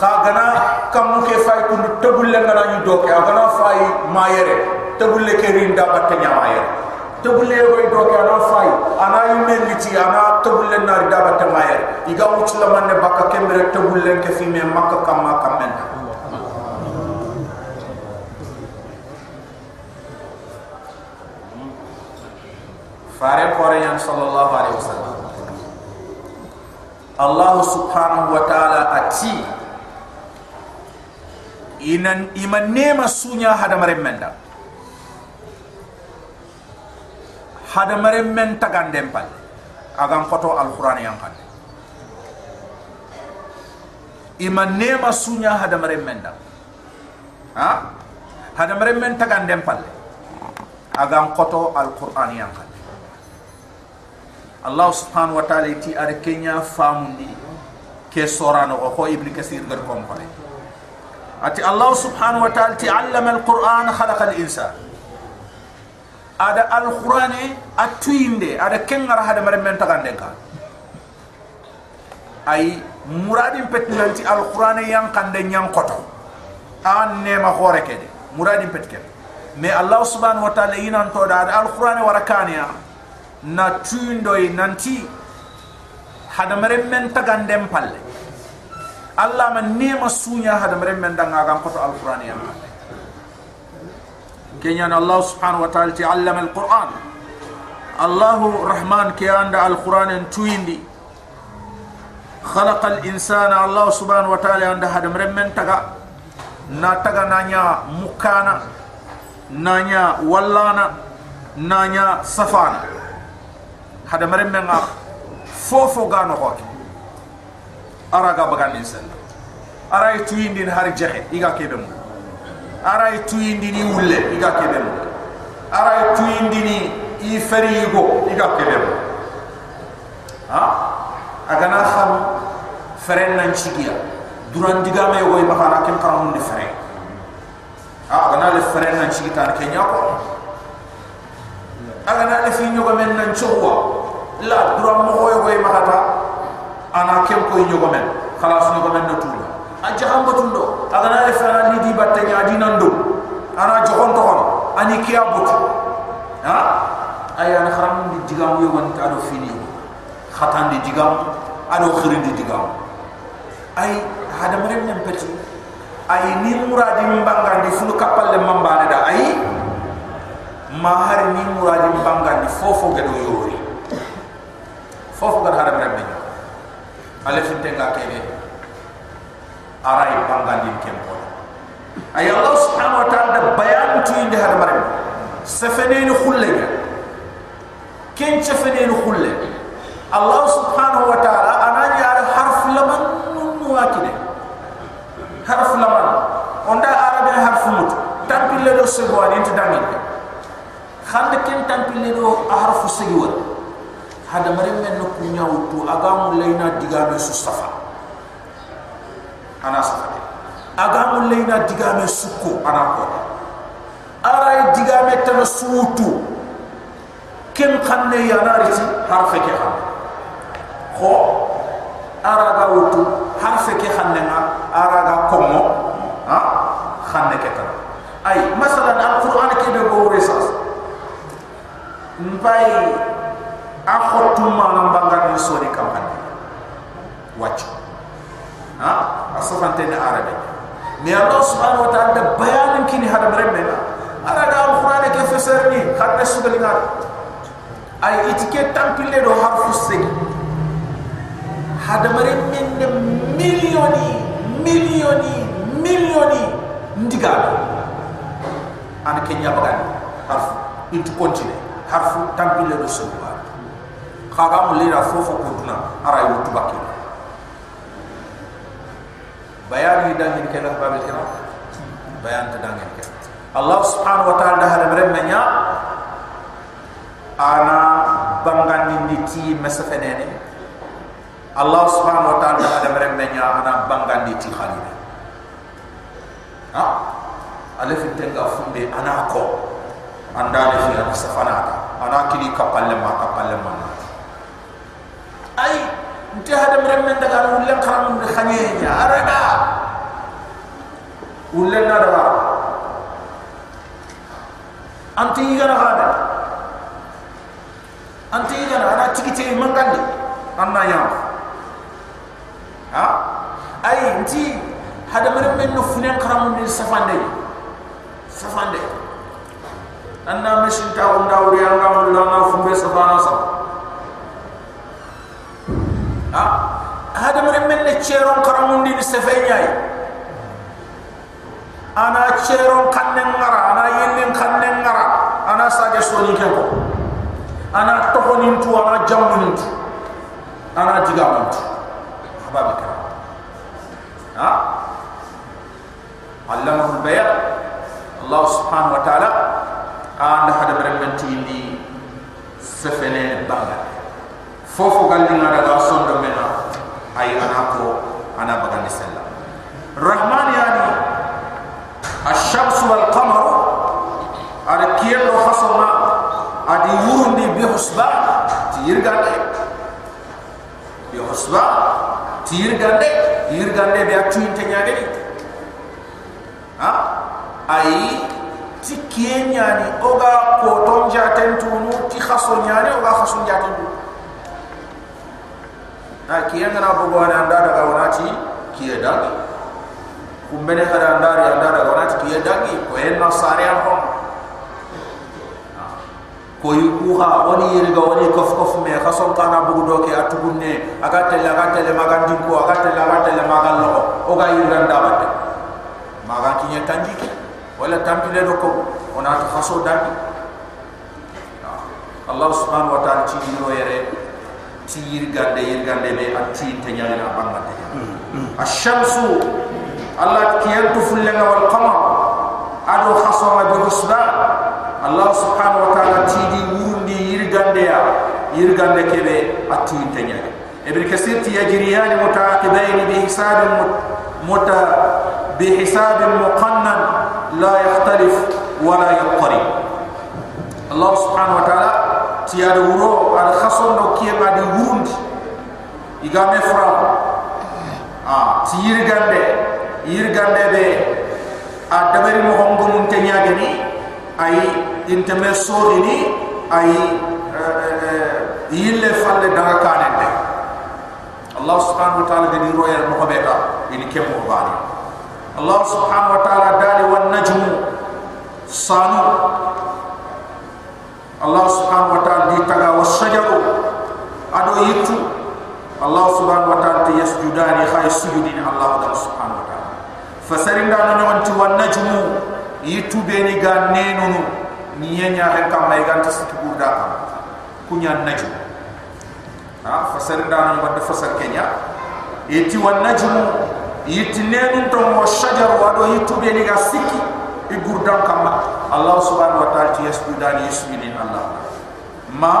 khagana kam ki faydu tebul le ngana ñu doke agana fay mayere. Tebul le ke rinda batte nyamayere tebulle koy do ke ana fay ana yimel ni ci ana tebulle na rida ba tamaye iga wuci la manne bakka kembere tebulle ke fi me makka kamma kammen. Fare kore yan sallallahu alaihi wasallam. Allah subhanahu wa ta'ala ati inan iman nema sunya hada maremenda hada mare men tagandem pal. Agam foto alquran yang kan. Iman nema sunya hada mare men da. Ha? Hada mare men tagandem pal. Agam foto alquran yang kan. Allah subhanahu wa ta'ala ti ar kenya famundi ke sorano ko ibn kasir gar kom pare ati Allah subhanahu wa ta'ala ti allama alquran khalaqa al-insan ada al-qur'ani atuinde ada kengar hada mare men tagande ka ay muradin petnanti al-qur'ani yang kande nyang koto an ne ma hore kede muradin petke me allah subhanahu wa ta'ala inan to da al-qur'ani warakania na tuindo nanti hada mare men tagande palle Allah man nema sunya hadam rem men danga gam ko alquran ya kenyan Allah subhanahu wa ta'ala ti allama alquran Allahu rahman ke anda alquran en tuindi خلق الإنسان الله سبحانه وتعالى عند هدم taga Na taga nanya mukana Nanya wallana Nanya safana صفانا هدم رمن فوفو غانو خوكي araga bagan insan arai tuindin hari jehe iga kebem. Arai tuindin i ulle iga kebem. Arai tuindin i feri igo iga kebem. Ha? Agana xam feren nan chigia. Duran digame yo goy bahara kem karamun di feren ha? Agana le feren nan chigita ar kenya ko. Agana le fi nyoga men nan chokwa la duran mo goy makata ana kem ko nyogo men khalas nyogo men na tula a jaham batundo aga na ni di batte nya di nan do ana jogon to hono ani kiya butu ha? Aya na kharam ni digam yo won ta do fini khatan di digam ado khirin di digam ay hada mare nem peti ay ni muradi mbanga di fulu kapal le mambane da ay mahar ni muradi mbanga di fofo gado yori fofo gado ale fin tenga kebe aray banga di kempo ay allah subhanahu wa ta'ala bayan tu inde hada mare sefene ni khulle. Ken sefene ni khulle. Allah subhanahu wa ta'ala anani ar harf laman wakide harf laman. Onda arabe harf mut tampille do sego ani dangi khande ken tampille do harf sego hada mare men no ku nyawtu agamu leena digame su safa ana safa agamu leena digame sukko ana ko ara digame tan suutu ken khanne yanariti harfe ke khanne ko araga wutu harfe ke khanne nga araga komo ha khanne ke tan ay masalan alquran ke be go resas mbay a khotu manam bangar ni sori kampani wacc ha? Asafante ne arabe mais allah subhanahu wa ta'ala bayanin kini hada bremme araga alquran ke feserni khanne sugali ngat ay itike tampille do harfu segi. Hadamare men ne millioni millioni millioni ndiga an kenya bagan harfu itu kontine harfu tampille do segi bakki bayan ni dangin kala babil kira bayan ta dangin kala Allah subhanahu wa ta'ala hadamare menya ana bangani niti mesafenene Allah subhanahu wa ta'ala ada meremenya ana bangani ti khalide ha? Ale fi tenga funde ana ko. Anda le fi ana safanata ana kili kapalle ma kapalle ma ay nte hada meremmen daga ulle kharam de khanyenya araga ulle na daga anti gara hada anti gana ana tikite mangandi anna ya ha? Ay nti hada mere men no funen karamu ni safande safande anna mesin ta on dawri anga mo la na fumbe safana sa hada mere men ne cheron karamu ni safenyai ana cheron kannen ngara ana yellen kannen ngara. Ana sage soni keko ana tohonin tu ana jamunin tu ana jigamun tu hababi kira ha? Allamahu bayan Allah subhanahu wa ta'ala anda hada berementi ini sefene banga fofo galli ngada ga sondo mena ay anako ana bagani sella rahman yani ash-shams wal qamar ar kiyel lo fasoma adi yurundi bi husba tirgande bi husba tirgande tirgande bi atu intenyage ha? Ay tikenyani oga ko tonja tentunu ti khaso nyani oga khaso nyati tu na kiyanga na bogo ana anda daga wanati kiye dagi kumbene kada andari anda daga wanati kiye dagi ko en nasari am hom ko yuha woni yirga woni kof kof me khason kana bugu doke atugunne aga tele aga tele magandi ko aga tele aga tele magal lo o ga yirga ndabate maga kinya tanji ke? Wala tampile do ko ona ta khaso dadi Allah subhanahu wa ta'ala ci yere ci yirga de yirga de be atti tanyana na bangate ash-shamsu Allah kiyantu fulanga wal qamar. Ado khasama bi husban Allah subhanahu wa ta'ala tidi wurundi yirgande ya. Yirgande kebe atti tanya ibn kasir ti yajriyan mutaqibain bi hisab Si ada wuro ada khason do kiye ma di wurundi igame fura a ha, ti yirgande yirgande be a dabari mo hongo mun te nyaage ni ay inteme soori ni ay yille eh, eh, eh, falle daga kaane allah subhanahu wa taala de royal mo hobe ini kebo bari allah subhanahu wa taala dali wan najmu sanu. Allah subhanahu wa ta'ala di taga wasajaru ado itu. Allah subhanahu wa ta'ala di yasjudani khai sujudin Allah subhanahu wa ta'ala. Fasarinda nanyo anti wa najmu. Itu beni ga nenunu. Niyenya hekka maiganta sikibur da'a kunya najmu. Ha fasarinda nanyo wadda fasar kenya. Iti wa najmu. Iti nenun tomo wa syajaru ado itu beni ga siki igurdan kamma Allah subhanahu wa ta'ala ti yasudan yasmini Allah. Ma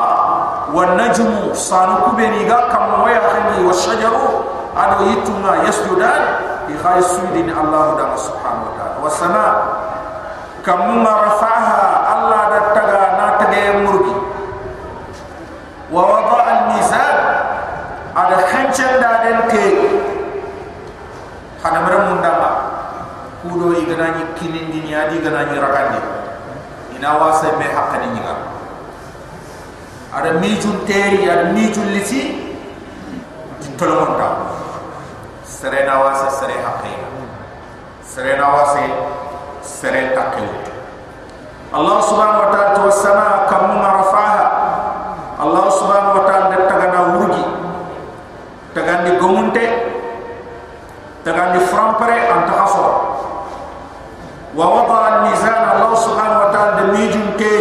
wa najmu sanuku beni ga kamma wa yahdi wa shajaru ado yituna yasudan bi khaisudin Allah dan subhanahu wa ta'ala. Wa sana kamma rafa'aha Allah da taga na tage murgi. Wa wada al-mizan. Ada khancan da den ke. Hadamara mundama kudo igana ni kinin ni adi igana ni rakandi ina wasa me hakani ni ga ada mijun teri ada mijun lisi tolomonta serena wasa sere hakai serena wasa sere takel Allah subhanahu wa ta'ala tu sama kam rafaha Allah subhanahu wa ta'ala tagana wurgi tagandi gomunte tagandi frampare anta hasora ووضع الميزان الله سبحانه وتعالى دميجن كي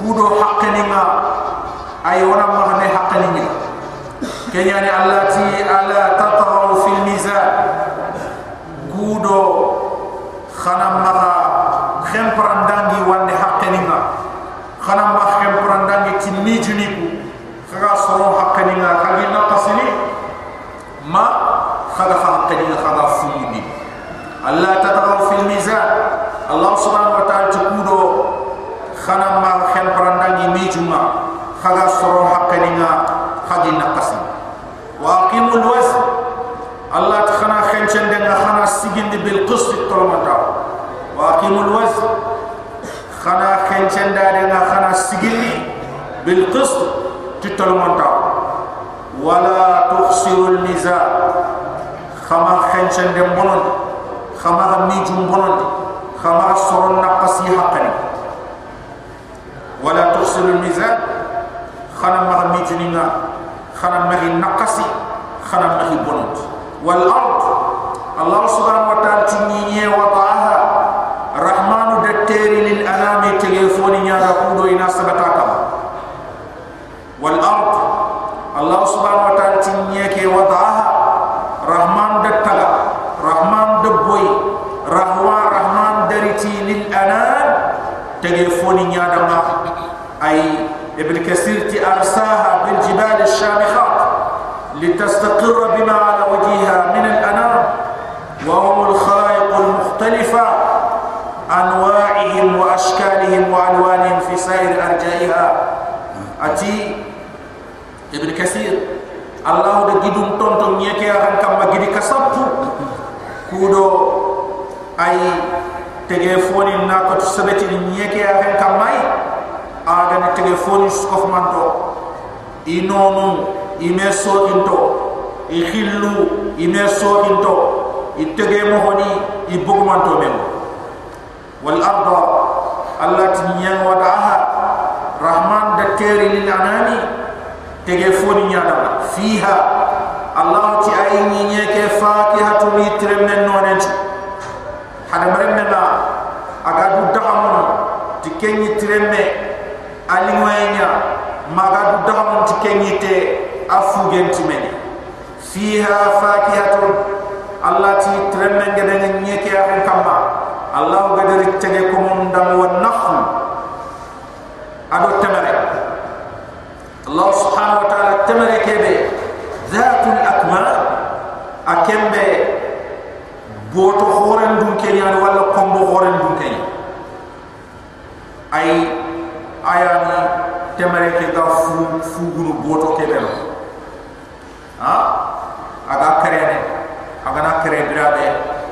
كودو حقننا أي ونا مغني حقننا كي يعني التي ألا تطغوا في الميزان كودو خنم مغا خمبران دانجي واني حقننا خنم مغا خمبران دانجي تميجنكو خغا صرون حقننا خغي نقصني ما خغا حقننا خغا فمودي الله تطغوا في الميزان Allah subhanahu wa ta'ala ci kudo khana ma khel brandal ni mi juma khaga soro hakani nga khadi na wa aqimul wazn. Allah ta khana khen chende nga khana sigind bil qist tromata wa aqimul wazn. Khana khen chende nga khana sigind bil qist titromata wala tukhsirul mizan khama khen chende bonon khama mi jum bonon خما سرون نقصي حقني ولا ترسل الميزان. خنا ما مي جنينا خنا ما نقصي. خنا ما بنون والأرض. الله سبحانه وتعالى تنيني وضعها. رحمن دتير للأنام تليفون يا ركودو إنا سبتاكا والأرض. الله سبحانه وتعالى تنيني وضعها. ابن كثير أرساها بالجبال الشامخات لتستقر بما على وجهها من الأنام وهم الخلائق المختلفة أنواعهم وأشكالهم وألوانهم في سائر أرجائها. أتي ابن كثير الله ده جدوم تونتون يكي أغن كما جدي كسبتو. كودو أي تليفوني ناكو تسبتي نيكي أغن كماي agana telefonis foni skofmanto inonu imeso into. Ihillu imeso into. Itege mohoni ibugmanto men wal arda allati yan wadaha rahman dakeri lil anani. Tege foni nyada. Fiha allah ti ayni nyeke fatihatu mitremen nonen hada bremena agadu ti kenyi tremme alinwayenya maga dudahamu tikengite afugenti meni. Fiha fakihatu Allah ti tremenge dengan nyeke akun kamba Allah gadari tege kumundamu wa nakhu ado temere. Allah subhanahu wa ta'ala temere kebe zatul akma akembe boto khoren dunkeni wala kombo khoren dunkeni ay ayani temare ke ga fu fu gunu boto ke belo ha? Aga karene aga na kare birabe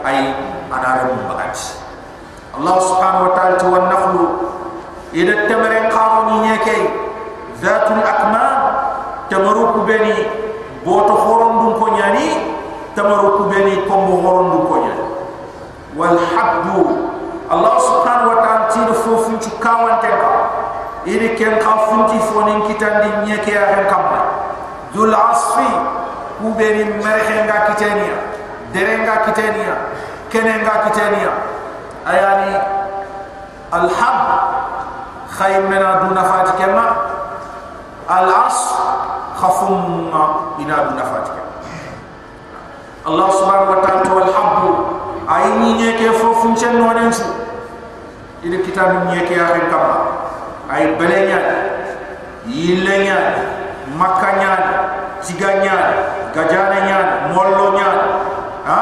ay anare mum bagati allah subhanahu wa ta'ala tu wan nakhlu ida temare qaru ni nyeke zatul akmam tamaru ku beni boto horon dun ko nyani tamaru ku beni kombo horon dun ko nyani wal habbu allah subhanahu wa ta'ala ti fofun ci kawante ba iri ken ka funti fonin kitandi nyeke ya hen kamma dul asfi ku beni merhe nga kitenia derenga kitenia kenenga kitenia ayani al hab khaymena duna fatikema al as khafumma ina duna fatikema Allah subhanahu wa ta'ala wal habbu ay ni nyeke fofun chen nonen su ida kitab nyeke ya hen kama ay belenya yillenya makanya ciganya gajana nya mollo nya ha?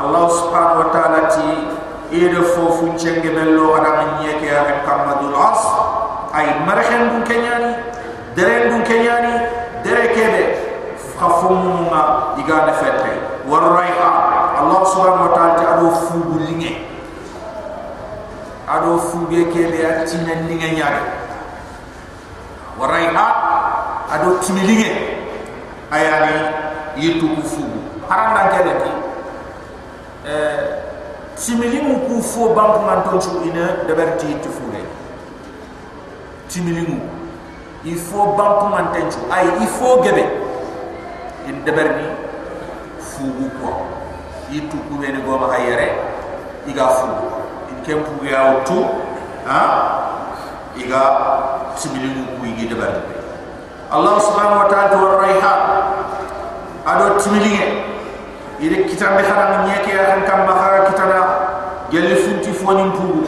Allah subhanahu wa ta'ala ti ida fofu chenge bello adam nyeke ya hen kamadul as. Ay marhen dun kenyani deren dun kenyani dere kebe khafumma igana fete. War Allah subhanahu wa ta'ala ti fugu linge ado fuge kebe atina linge nyaade war raiha ado timilinge ayani yitu ku fugu haranda kebe ki eh. Timilimu ku fo banku man ton su ina dabarti ti fuge timilimu il faut banku man tenchu ay il faut gebe in dabarni fugu ko yitu ku beni goma hayere iga fugu kempu ya wutu ha? Iga timilimu ku igi dabarni Allah subhanahu wa ta'ala wa raihan ado timilinge ire kitambe haram nyeke ya kan kam mahara kitana gelli funti foni pugu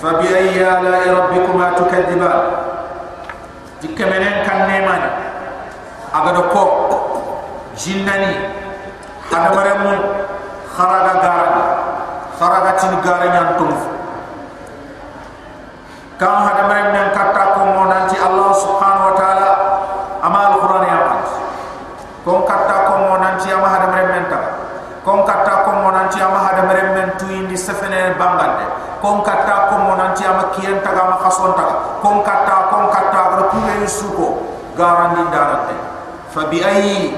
fa bi ayyi ala rabbikuma tukadiban dikamenen kan neman aga do ko jinnani hadamare mun kharaga garani kharaga tin garani antum kam hadamare men katta ko monanti allah subhanahu wa ta'ala amal qur'an ya kon katta ko mo nanti ama hada men ta kon katta ko mo nanti ama hada men tu indi sefene bangande kon katta ko mo nanti ama kiyen ta ma khason ta kon katta kon katta ko kule suko garandi darate fa bi ayi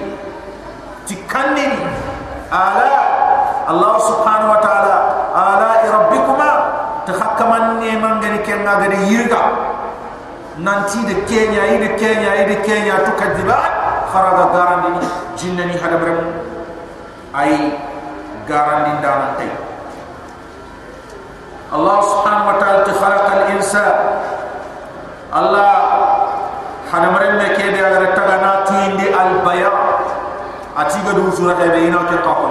tikannini ala allah subhanahu wa ta'ala ala rabbikuma. Tahakkaman ne mangani kenga gade yirga nanti de kenya ide kenya ide kenya tukadibat faraga garandi ni jinnani hadamrem ay garandi ndanan tay Allah subhanahu wa ta'ala khalaqa al-insan Allah hadamrem me kede agara tagana tuindi al-baya atiga du sura tay ina ke to ko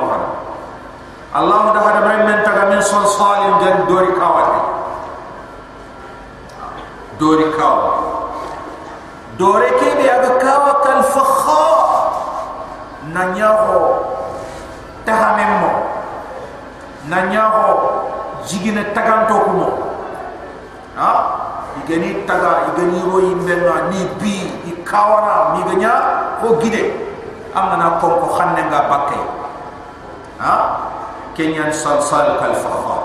Allah da hadamrem sol salim jan dori kawati dori kawati dore ke be aga kawa kal fakha nanyaho tahamemmo nanyaho jigine taganto kumo ha? Igani taga igani royi mbenga ni bi. Ikawana mi ganya ko gide amana ko ko khannenga bakke ha kenyan sal sal kal fakha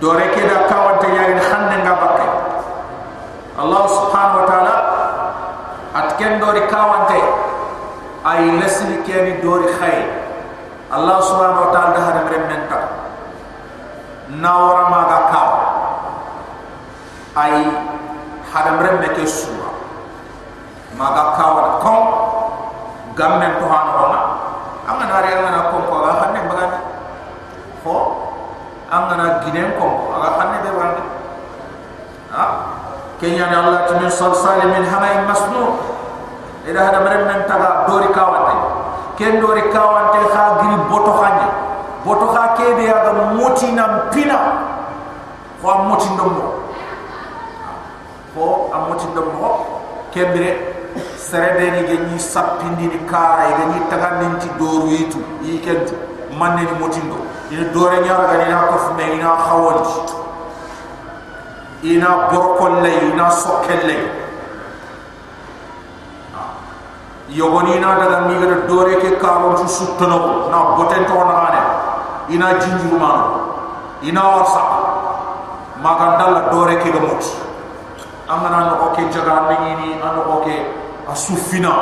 dore ke da kawante yarin khannenga bakke Allah subhanahu wa ta'ala at ken dori kawante ay lesli keni dori khay Allah subhanahu wa ta'ala hada menta nawara maga kaw ay hada mremme ke sura maga kaw ko gamme to han ona anga na re anga na ko ko ga hanne bagani ho anga na ginen ko aga hanne be wande ha? Kenya ni Allah timin salsal min hamay masnu. Ida hada meren men taga dori kawante ken dori kawante kha giri boto khanya boto kha kebe ya moti na pina. Ko moti ndombo ko am moti ndombo kembere serebe ni ge ni sapindi ni kara ge ni tagandin ti doru yitu yi kentu manne ni motindo. Ina dore nyara ga ni na ko fume ina khawon ina borkolle ina sokkelle yogoni na daga mi ga dore ke karo su suttono na boten to na ane ina jinjuru ma ina wasa magandala dore ke ga moti amana no ke jaga ni ni ano ke asufina.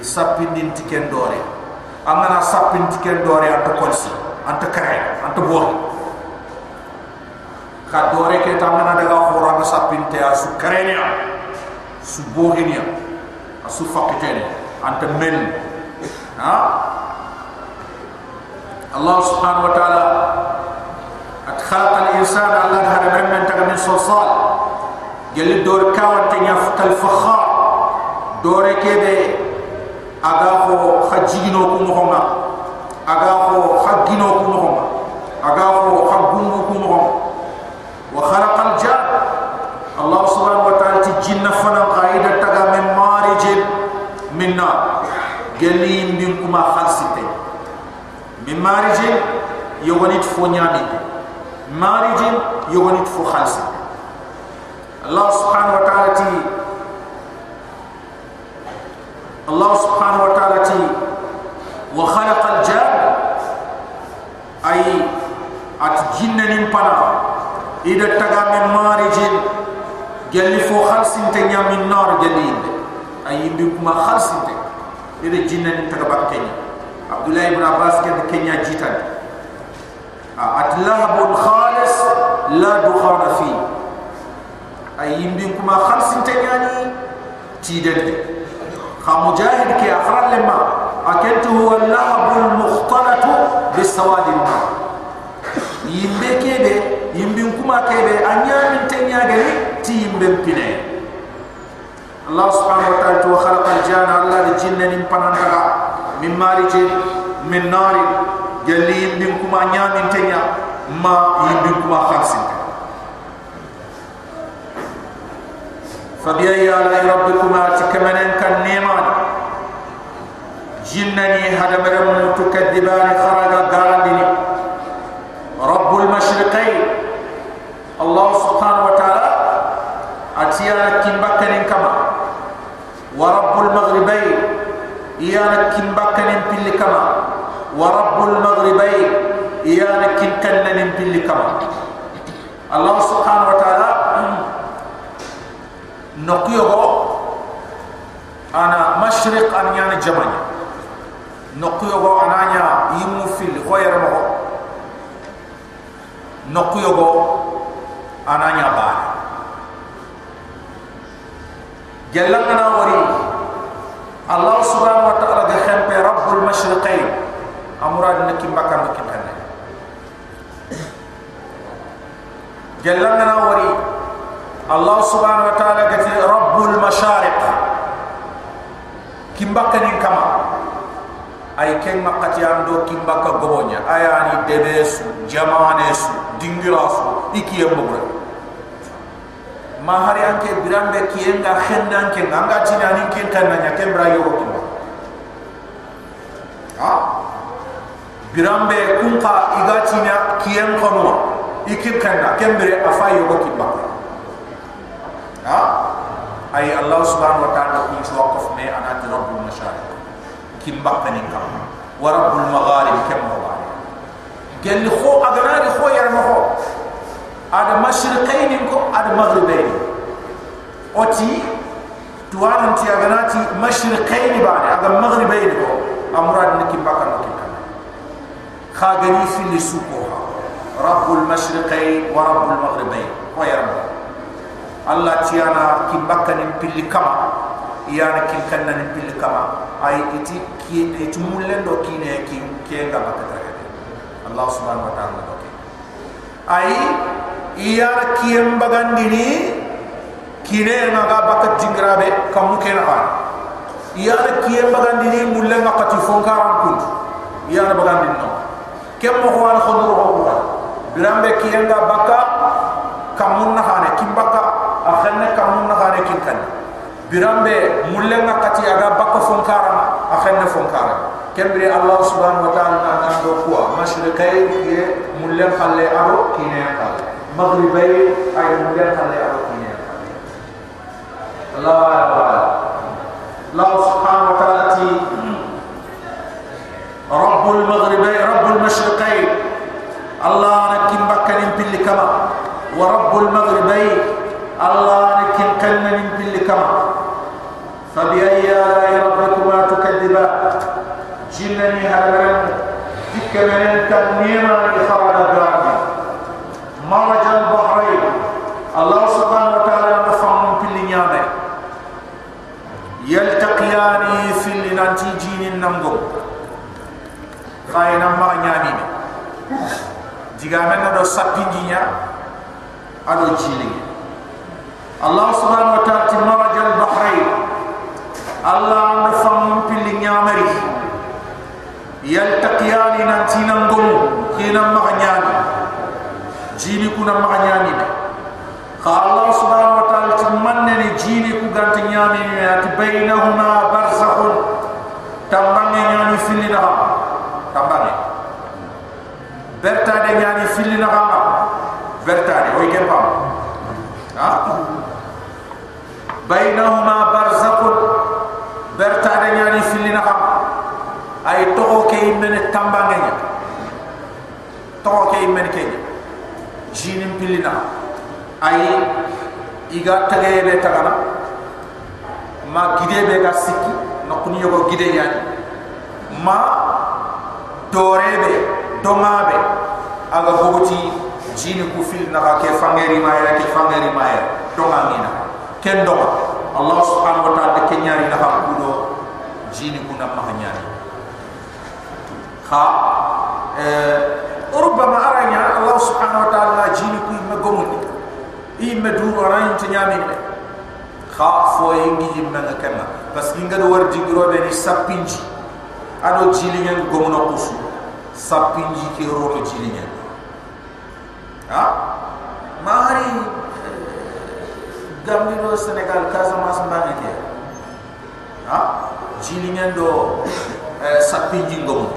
Isapindin tiken dore. Amana sapin tiken dore anta kolsi anta kare anta bo ka dore ke tamana daga khora ga sapin te asu kare ni su bohinia asu fakitene anta men. Ha? Allah subhanahu wa ta'ala at khalaqa al-insan Allah hada men men taga min gel dor kawan te nyaf kal fakhar. Dore kebe aga ko khajigino ko mo honga aga ko khagino ko mo honga aga ko khagungo ko mo honga wa khalaqa al-jan Allah subhanahu wa ta'ala ti jinna fana qaida taga men marijin minna gelim bim kuma khalsite. Min marijin yogonit fo nyami marijin yogonit fo khalsite Allah subhanahu wa ta'ala ti Allah subhanahu wa ta'ala ti wa khalaqa al-jan ay at jinna nim pana ida taga min marijin gelli fo khalsinte nyamin nar gelinde ay indi kuma khalsinte ida jinna ni taga bakkenya abdullah ibn abbas ken kenya jitan at lahabun khalis la dukhana fi ayimbi kuma khamsin tanyani tidal kha mujahid ki akhran lima akentu huwa lahabul mukhtalatu bisawadi ma yimbe kebe yimbi kuma kebe anyami tanyage ti yimbe pine Allah subhanahu wa ta'ala wa khalaqa al-jana Allah di jinna nim panandaga min marije min nari gali yimbi kuma anyami tanya ma yimbi kuma khamsin tanyani فبأي آلاء ربكما تكمنن كان نيمان جنني هذا مرم تكذبان خرج غاندني رب المشرقين. الله سبحانه وتعالى أتيانا كم كما. ورب المغربين. إيانا كن بكن بل كما. ورب المغربين. إيانا كن كنن بل كما. الله سبحانه وتعالى نقيه أنا مشرق أن يعني جمعني نقيه أنا يا يمو في الغير مغو نقيه أنا يا باري جلنا وري الله سبحانه وتعالى جخم في رب المشرقين أمراد نكيم بكر نكيم هنا جلنا وري الله سبحانه وتعالى kimbaka nin kama. Ay ken makati ando kimbaka gobonya. Ayani debesu jamanesu dingirasu ikiye mugre mahari anke birambe kiyenga khenna anke nganga tina ni ken kananya kembra yo kimba. Ha? Birambe kunka igatina kiyen kono ikin kanna kembre afayo kimba. Ay allah subhanahu wa ta'ala ku waqaf me ana rabbul mashariq kimba kanin kam wa rabbul magharib kam wa gel kho aganari kho yarma kho ada mashriqain ko ada maghribain oti tuwan ti aganati mashriqain ba ada maghribain ko amrad niki bakar niki kan khagani fi lisuko rabbul mashriqain wa rabbul maghribain ko yarma allah tiana ki bakkanin pilli kama. Iyana kin kannan pilli kama. Ay iti ki iti mullen do kine ki kenga bakata allah subhanahu wa ta'ala ay iya kiyem bagandini kine na ga bakat jingrabe kam ke na ha iya kiyem bagandini mulle ngakati fonka kun. Iya na bagandini no. Kem mo wala khodur ho ko birambe kiyem ga baka kam mun akhanne kamun na gare kin kan birambe mulle na kati aga bakko fonkara akhanne fonkara kembre allah subhanahu wa ta'ala na nan do kuwa mashrikai ye mulle khalle aro kine ka maghribai ay mulle khalle aro kine ka allah akbar allah subhanahu wa ta'ala ti rabbul maghribai rabbul mashrikai allah nakim bakkanin pilli kama ورب المغربين الله نكين كنن باللي كما فبأي آلاء ربكما تكذبان جنني هلمن دك من التنميم لخرج دارنا مرج البحرين الله سبحانه وتعالى نفهم في النيامة يلتقيان في النانتي جين النمغو خاينا ما نيامين digamena do sapinginya ado jili Allah subhanahu wa ta'ala marajal bahrain. Allah nafam pili nyamari yaltaqiyani nantina ngom khina maganyani jini kuna maganyani kha Allah subhanahu wa ta'ala timanne ni jini ku ganti nyami ati bainahuma barzakhun. Tambange nyani filina tambange berta de nyani filina ha berta de oy ken pam ha bainahuma barzakhun berta de nyani filina ha ay toho ke imene tambange nya toho ke imene ke jinin pilina ay iga tage be tagana. Ma gide be ga sikki. No kuni yogo gide nya ma dore be doma be aga bogoti jini ku fil na ke fangeri ma ya ke fangeri ma ya donga mina kendo Allah subhanahu wa ta'ala kenyari na hakudo jini kuna mahanyari ha eh urba aranya Allah subhanahu wa ta'ala jini kuy magomuti i meduru aranya tinyami ha fo yingi jimna na kenna parce que ngal war digro be ni sapinji ado jili ngal gomuna kusu sapinji ki roro jili ngal ha? Mari gambi do senegal casamance mbane ke ha? Nyen do sapinji ngomu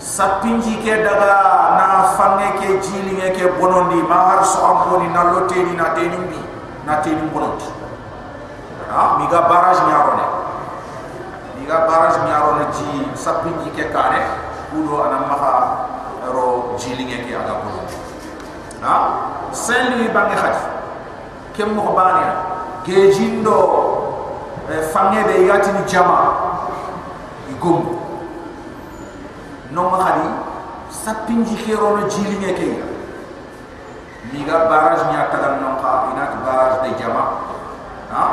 sapinji ke daga na fange ke jili nge ke bonondi ma har so amponi na lote ni na teni bi na teni bonondi ha? Mi ga barrage nyarone mi ga barrage nyarone ji sapinji ke kare kudo ana maha ro jili nge ke aga bonondi ha sen li bangi khati kem mo bani ge jindo fange be yati ni jama. Igum. Ma khadi sapinji khero no jili ne ke mi ga barrage nya tagal non kha ina barrage de jama. Ha?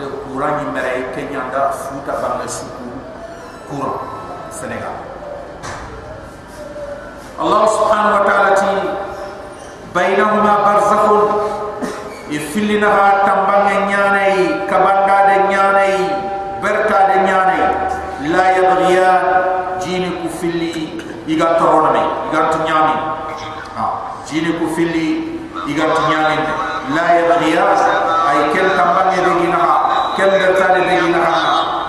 Courant ni mere ke nyanda futa banga suku courant senegal. Allah subhanahu wa ta'ala ti bainahuma barzakhun. Ifillina ha tambange nyanai kabanda de nyanai berta de nyanai. La yabghiyan jini ku filli iga torona me iga tunyami ha jini ku filli iga tunyami la yabghiya ay ken tambange de gina ha de tade de gina ha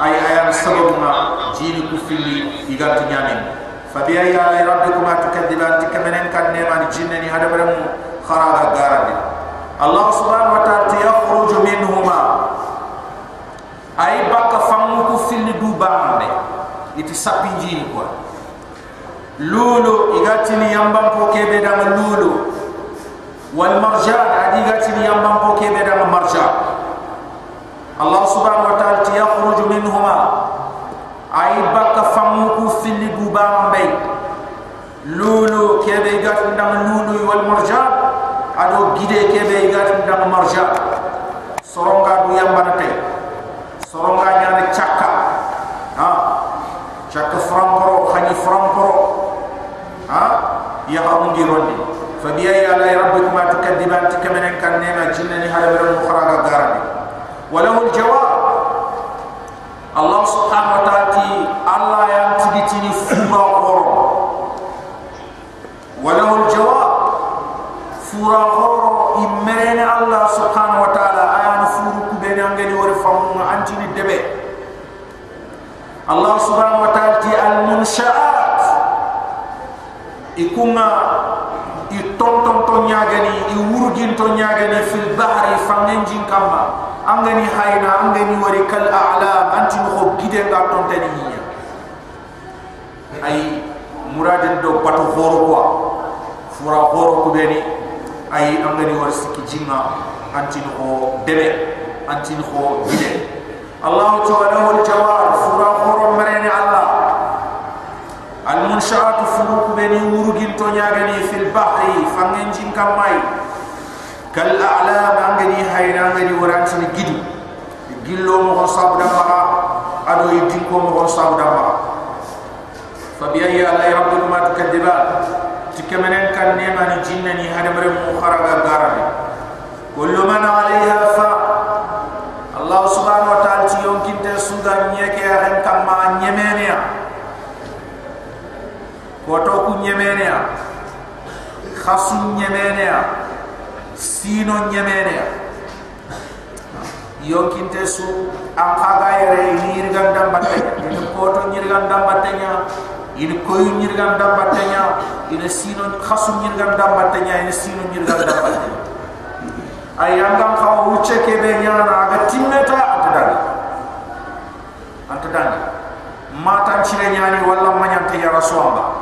ay ayam sababuna jini ku filli iga tunyami bi ay ala rabbikuma tukadiban tikamenen kan ne man jinnani hada baram kharaga garade allah subhanahu wa ta'ala yakhruju minhuma ay baka famu ku filli du bambe iti sapinji ni kwa lulu igatini yambam po kebe da lulu. Wal marjan adi igatini yambam po kebe da marjan Allah subhanahu wa ta'ala ti yakhruju minhuma ay baka famu ku fili buba mbay lulu kebe igatini da lulu wal marjan ado gide kebe igatini da marjan soronga du yambana tay soronga nyane chakka. Ha? Chakka framporo khani framporo ha? Ya hamungi rondi. Fabi ay ala rabbikuma tukadiban tikamenen kan nema jinnani halabara mukharaga garani. Walahu aljawab Allah subhanahu wa ta'ala ti Allah yang tidi tini fura koro walahu jawab fura koro imerene Allah subhanahu wa ta'ala ayam furu kubene angeli wari famunga antini debe. Allah subhanahu wa ta'ala ti al munsha'at ikunga itontontonyageni iwurgintonyageni fil angani hayna angani wari kal a'lam anti ko gide ga ton tani hiya. Ay murade do pato horo ko fura horo ko beni ay angani wari siki jinga anti ko debe anti ko gide. Allah ta'ala wal jawar fura horo marani allah. Al munsha'atu fuku beni urugin to nyagani fil bahri fangen jin kamai. kal a'lam angani hayna ngani warantin gidu gillo mo sabu dama ado yidin ko mo sabu dama فبأي آلاء ربكما تكذبان تكمنن كان نيما جنني هذا مرم مخرج غارب كل من عليها ف الله سبحانه وتعالى يمكن تسوغا نيكي أهن كما نيمينيا كوتوكو نيمينيا خاصو نيمينيا سينو sino nyemene yo kinte su akaga yere nirgan dambate in koto nirgan dambate nya in koyu nirgan dambate nya in sino khasu nirgan dambate nya in sino nirgan dambate ay anga ka uche ke be nya aga timeta atadan atadan mata chire nya ni wala manyante ya rasulallah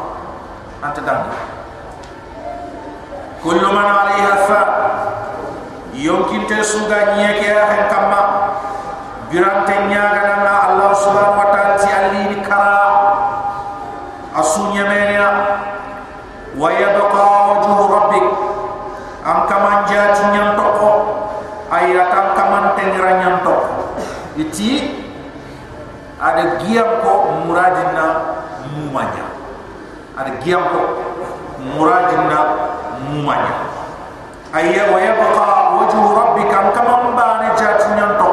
atadan atadan te suga nyeke ha kamma birante nyaga na allah subhanahu wa ta'ala ti alli kara. Asunya menia wa yabqa wajhu rabbik. Am kaman jati nyam toko ayatan kaman tengira nyam toko iti ada giam ko muradina mumanya ada giam ko muradina umannya ayya wa yabqa wajhu rabbika kama mbane jatinyan to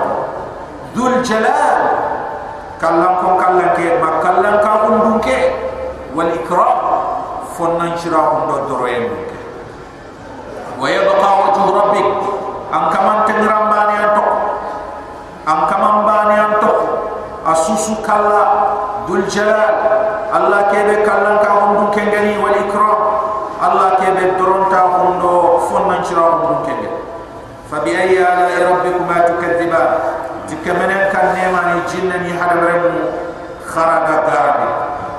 dul jalal kallan kon kallan ke makallan ka undun ke wal ikram fonnan shira undo doroyen wa yabqa wajhu rabbik an kama tengram bane an to an kama mbane an asusu kala dul jalal. Allah ke be kallan ka undun ke ngani wal فنن شراهم دون كنغني فبأي آلاء ربكما تكذبان تكمنن كان نيماني جنني حدم رمو خرق غاربي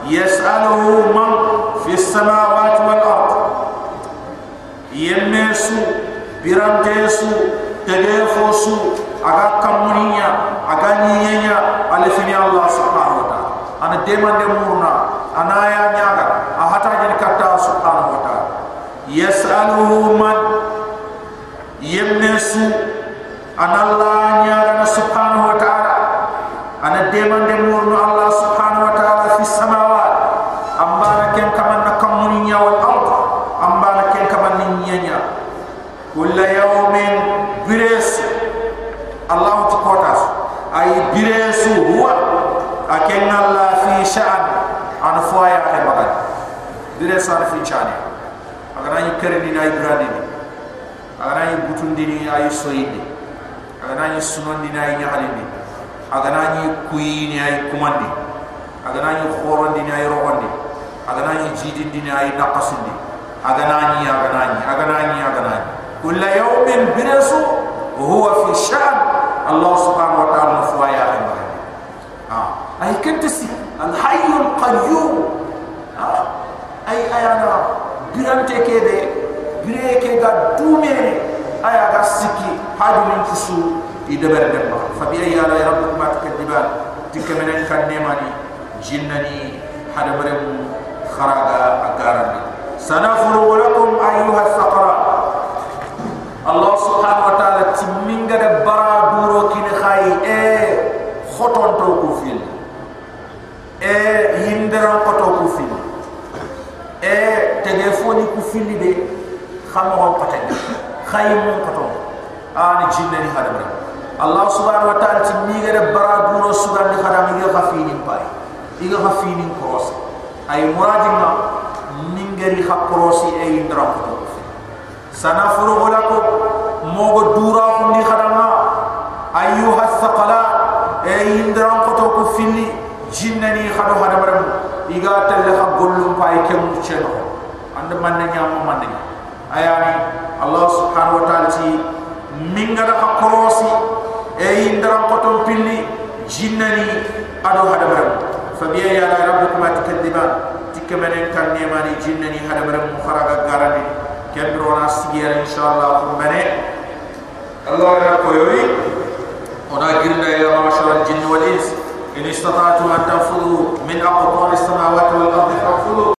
يسأله من في السماوات والأرض يمسو بيرانتسو تدفوسو أغا كمونيا أغا نينيا ألفني الله سبحانه وتعالى أنا ديما دمورنا أنا يا نياغا أحتا جن كتا سبحانه وتعالى يسأله من su ana Allah nyaara subhanahu wa ta'ala. Ana deman de murnu Allah subhanahu wa ta'ala fi samawat. Ambana ken kaman na kam mun nyaawal al ambana ken kaman ni nyanya kul yawmin bires Allah ta qotas ay biresu huwa. Akin Allah fi sha'an an fuaya ay magan biresu fi chani agar ay ni na ibrani tundini ay soyide aganani sunondi na ay halindi aganani kuini ay kumandi. Aganani khorondi na ay rohondi aganani jididi na ay nakasindi. Aganani aganani aganani aganani kullu yawmin birasu huwa fi sha'n Allah subhanahu wa ta'ala fuwa ya ah ha. ay kentisi al hayyul qayyum. Ha. Ay ayana birante kede bireke ga dumene aya ga siki haju min fusu i deber de ba fa bi ayya la ya rabbukum atakdiban tikamene kan nemani jinnani hadabare mu kharaga agara sanafuru lakum ayyuha saqara. Allah subhanahu wa ta'ala timminga de bara duro kini khayi e khoton to ko fil e hindara ko to fil e telefoni ko fil de khamo ko خيمون قطو آن جنة نخدم الله سبحانه وتعالى تميغر برا دورو سبحانه نخدم إيغا خفينين باي إيغا خفينين كروس أي مراد ما نمغري خبروسي أي اندرام قطو سنفرغ لكم موغو دورا كن نخدم أيها الثقلاء أي اندرام قطو كفيني جنة نخدم خدم رم إيغا تلخ قلو باي كمو چنو عند من نجام من نجام أياني Allah subhanahu wa ta'ala ti minga da korosi e indra koton pilli jinnani ado hadamaram. Fa biya ya la rabbukum atakaddiba tikamane kan nemani jinnani hadamaram faraga garani. Kendro na sigiyar inshallah kumane Allah ya koyoi ona girna ya mashal jinn wal ins. In istata'tu an tafudu min aqtar as-samawati wal ardi fafudu